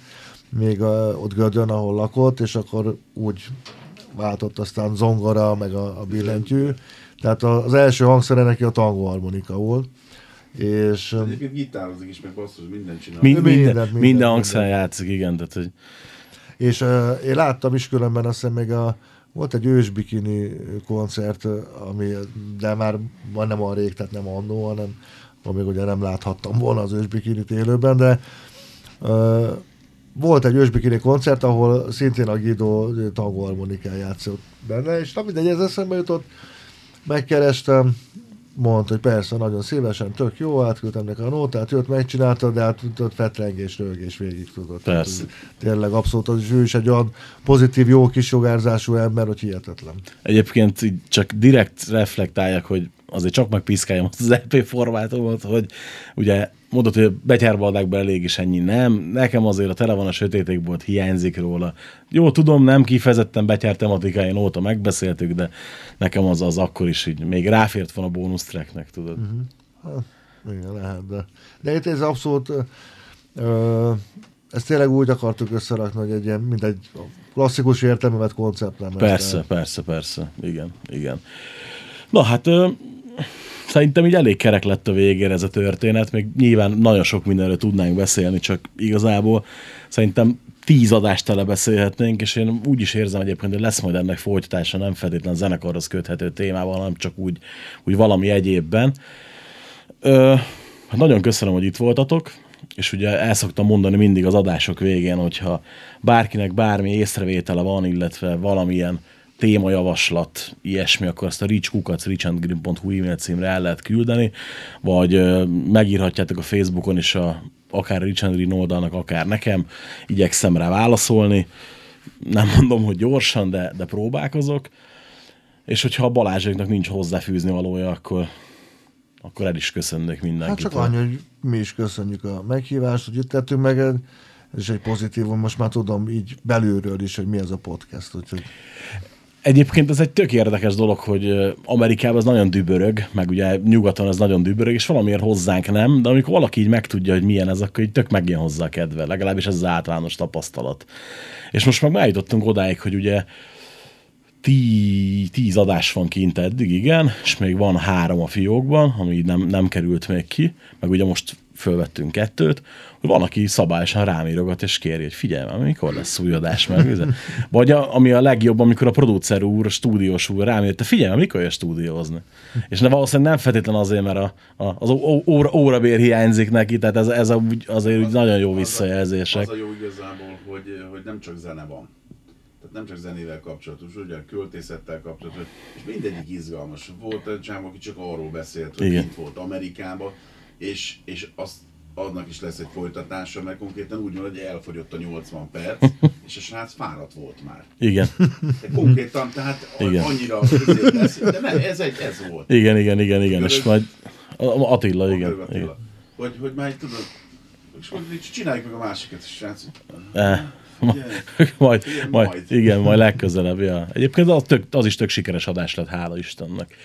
még a, ott Gödön, ahol lakott, és akkor úgy váltott aztán zongora, meg a, a billentyű. Tehát az első hangszere neki a tangó harmonika volt. És um, Egyébként gitározik is, meg basszus, mindent csinál. Mind, minden, minden, mindent, minden hangszeren játszik, igen, tehát hogy És uh, én láttam is különben azt hiszem még a, volt egy ősbikini koncert, ami, de már nem olyan rég, tehát nem annó, hanem még ugye nem láthattam volna az ősbikinit élőben, de uh, volt egy ősbikini koncert, ahol szintén a Guido tangóharmonikán játszott benne, és nem mindegy, ez eszembe jutott, megkerestem, mondta, hogy persze, nagyon szívesen, tök jó, átküldtem neki a nótát, jött, megcsinálta, de hát tudod, fetrengés, rögés végig tudott. Tehát, Persze. Tényleg abszolút, az, ő is egy olyan pozitív, jó kisugárzású ember, hogy hihetetlen. Egyébként csak direkt reflektálják, hogy azért csak megpiszkáljam azt az EP formátumot, hogy ugye mondod, hogy a betyárbaldákban elég is ennyi. Nem, nekem azért a tele van a sötétékból, ott hiányzik róla. Jó, tudom, nem kifejezetten betyár tematikáin óta megbeszéltük, de nekem az az akkor is így még ráfért van a bónusz tracknek, tudod. Uh-huh. Igen, lehet, de, de itt ez abszolút, ö, ezt tényleg úgy akartuk összerakni, hogy egy ilyen, mint egy klasszikus értelmemet koncept nem. Persze, persze, persze. Igen, igen. Na hát szerintem így elég kerek lett a végére ez a történet, még nyilván nagyon sok mindenről tudnánk beszélni, csak igazából szerintem tíz adást tele beszélhetnénk, és én úgy is érzem egyébként, hogy lesz majd ennek folytatása, nem feltétlen zenekarhoz köthető témával, hanem csak úgy, úgy valami egyébben. Ö, hát nagyon köszönöm, hogy itt voltatok, és ugye el szoktam mondani mindig az adások végén, hogyha bárkinek bármi észrevétele van, illetve valamilyen témajavaslat, ilyesmi, akkor azt a reachkukac, reachandgreen.hu e-mail címre el lehet küldeni, vagy megírhatjátok a Facebookon is a, akár a Rich and Green oldalnak, akár nekem, igyekszem rá válaszolni. Nem mondom, hogy gyorsan, de, de próbálkozok. És hogyha a Balázséknak nincs hozzáfűzni valója, akkor, akkor el is köszönnék mindenkit. Hát csak annyi, hogy mi is köszönjük a meghívást, hogy itt tettünk meg, ez is egy pozitívum, most már tudom így belülről is, hogy mi ez a podcast, úgyhogy Egyébként ez egy tök érdekes dolog, hogy Amerikában az nagyon dübörög, meg ugye nyugaton ez nagyon dübörög, és valamiért hozzánk nem, de amikor valaki így megtudja, hogy milyen ez, akkor így tök megjön hozzá a kedve, legalábbis ez az általános tapasztalat. És most meg eljutottunk odáig, hogy ugye tí, tíz adás van kint eddig, igen, és még van három a fiókban, ami nem, nem került még ki, meg ugye most fölvettünk kettőt, hogy van, aki szabályosan rámírogat, és kéri, hogy figyelj már, mikor lesz új adás meg. Vagy a, ami a legjobb, amikor a producer úr, a stúdiós úr rámír, te figyelj már, mikor jössz stúdiózni. És ne, valószínűleg nem feltétlen azért, mert a, a, az óra, órabér hiányzik neki, tehát ez, ez a, azért úgy nagyon jó visszajelzések. Az a jó igazából, hogy, hogy nem csak zene van. Tehát nem csak zenével kapcsolatos, ugye a költészettel kapcsolatos, és mindegyik izgalmas. Volt egy csávó, aki csak arról beszélt, hogy Igen. kint volt Amerikában, és, és azt annak is lesz egy folytatása, mert konkrétan úgy van, hogy elfogyott a 80 perc, és a srác fáradt volt már. Igen, De konkrétan, tehát Igen. annyira lesz, de nem, ez, egy, ez volt. igen, igen, igen, igen, és majd a- Attila, igen. Attila. igen. Hogy, hogy már tudod, és így csináljuk meg a másikat, srác. Eh, ma- Igen. majd, Igen, majd, majd. igen, majd legközelebb, ja. Egyébként az, tök, az is tök sikeres adás lett, hála Istennek.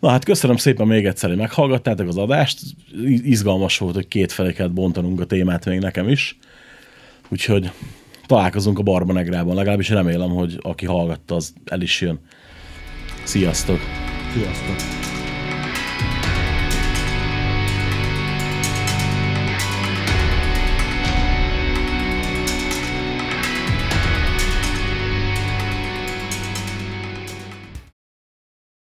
Na hát köszönöm szépen még egyszer, hogy meghallgattátok az adást. Iz- Izgalmas volt, hogy két felé kellett bontanunk a témát még nekem is. Úgyhogy találkozunk a Barba Negrában, legalábbis remélem, hogy aki hallgatta, az el is jön. Sziasztok! sziasztok!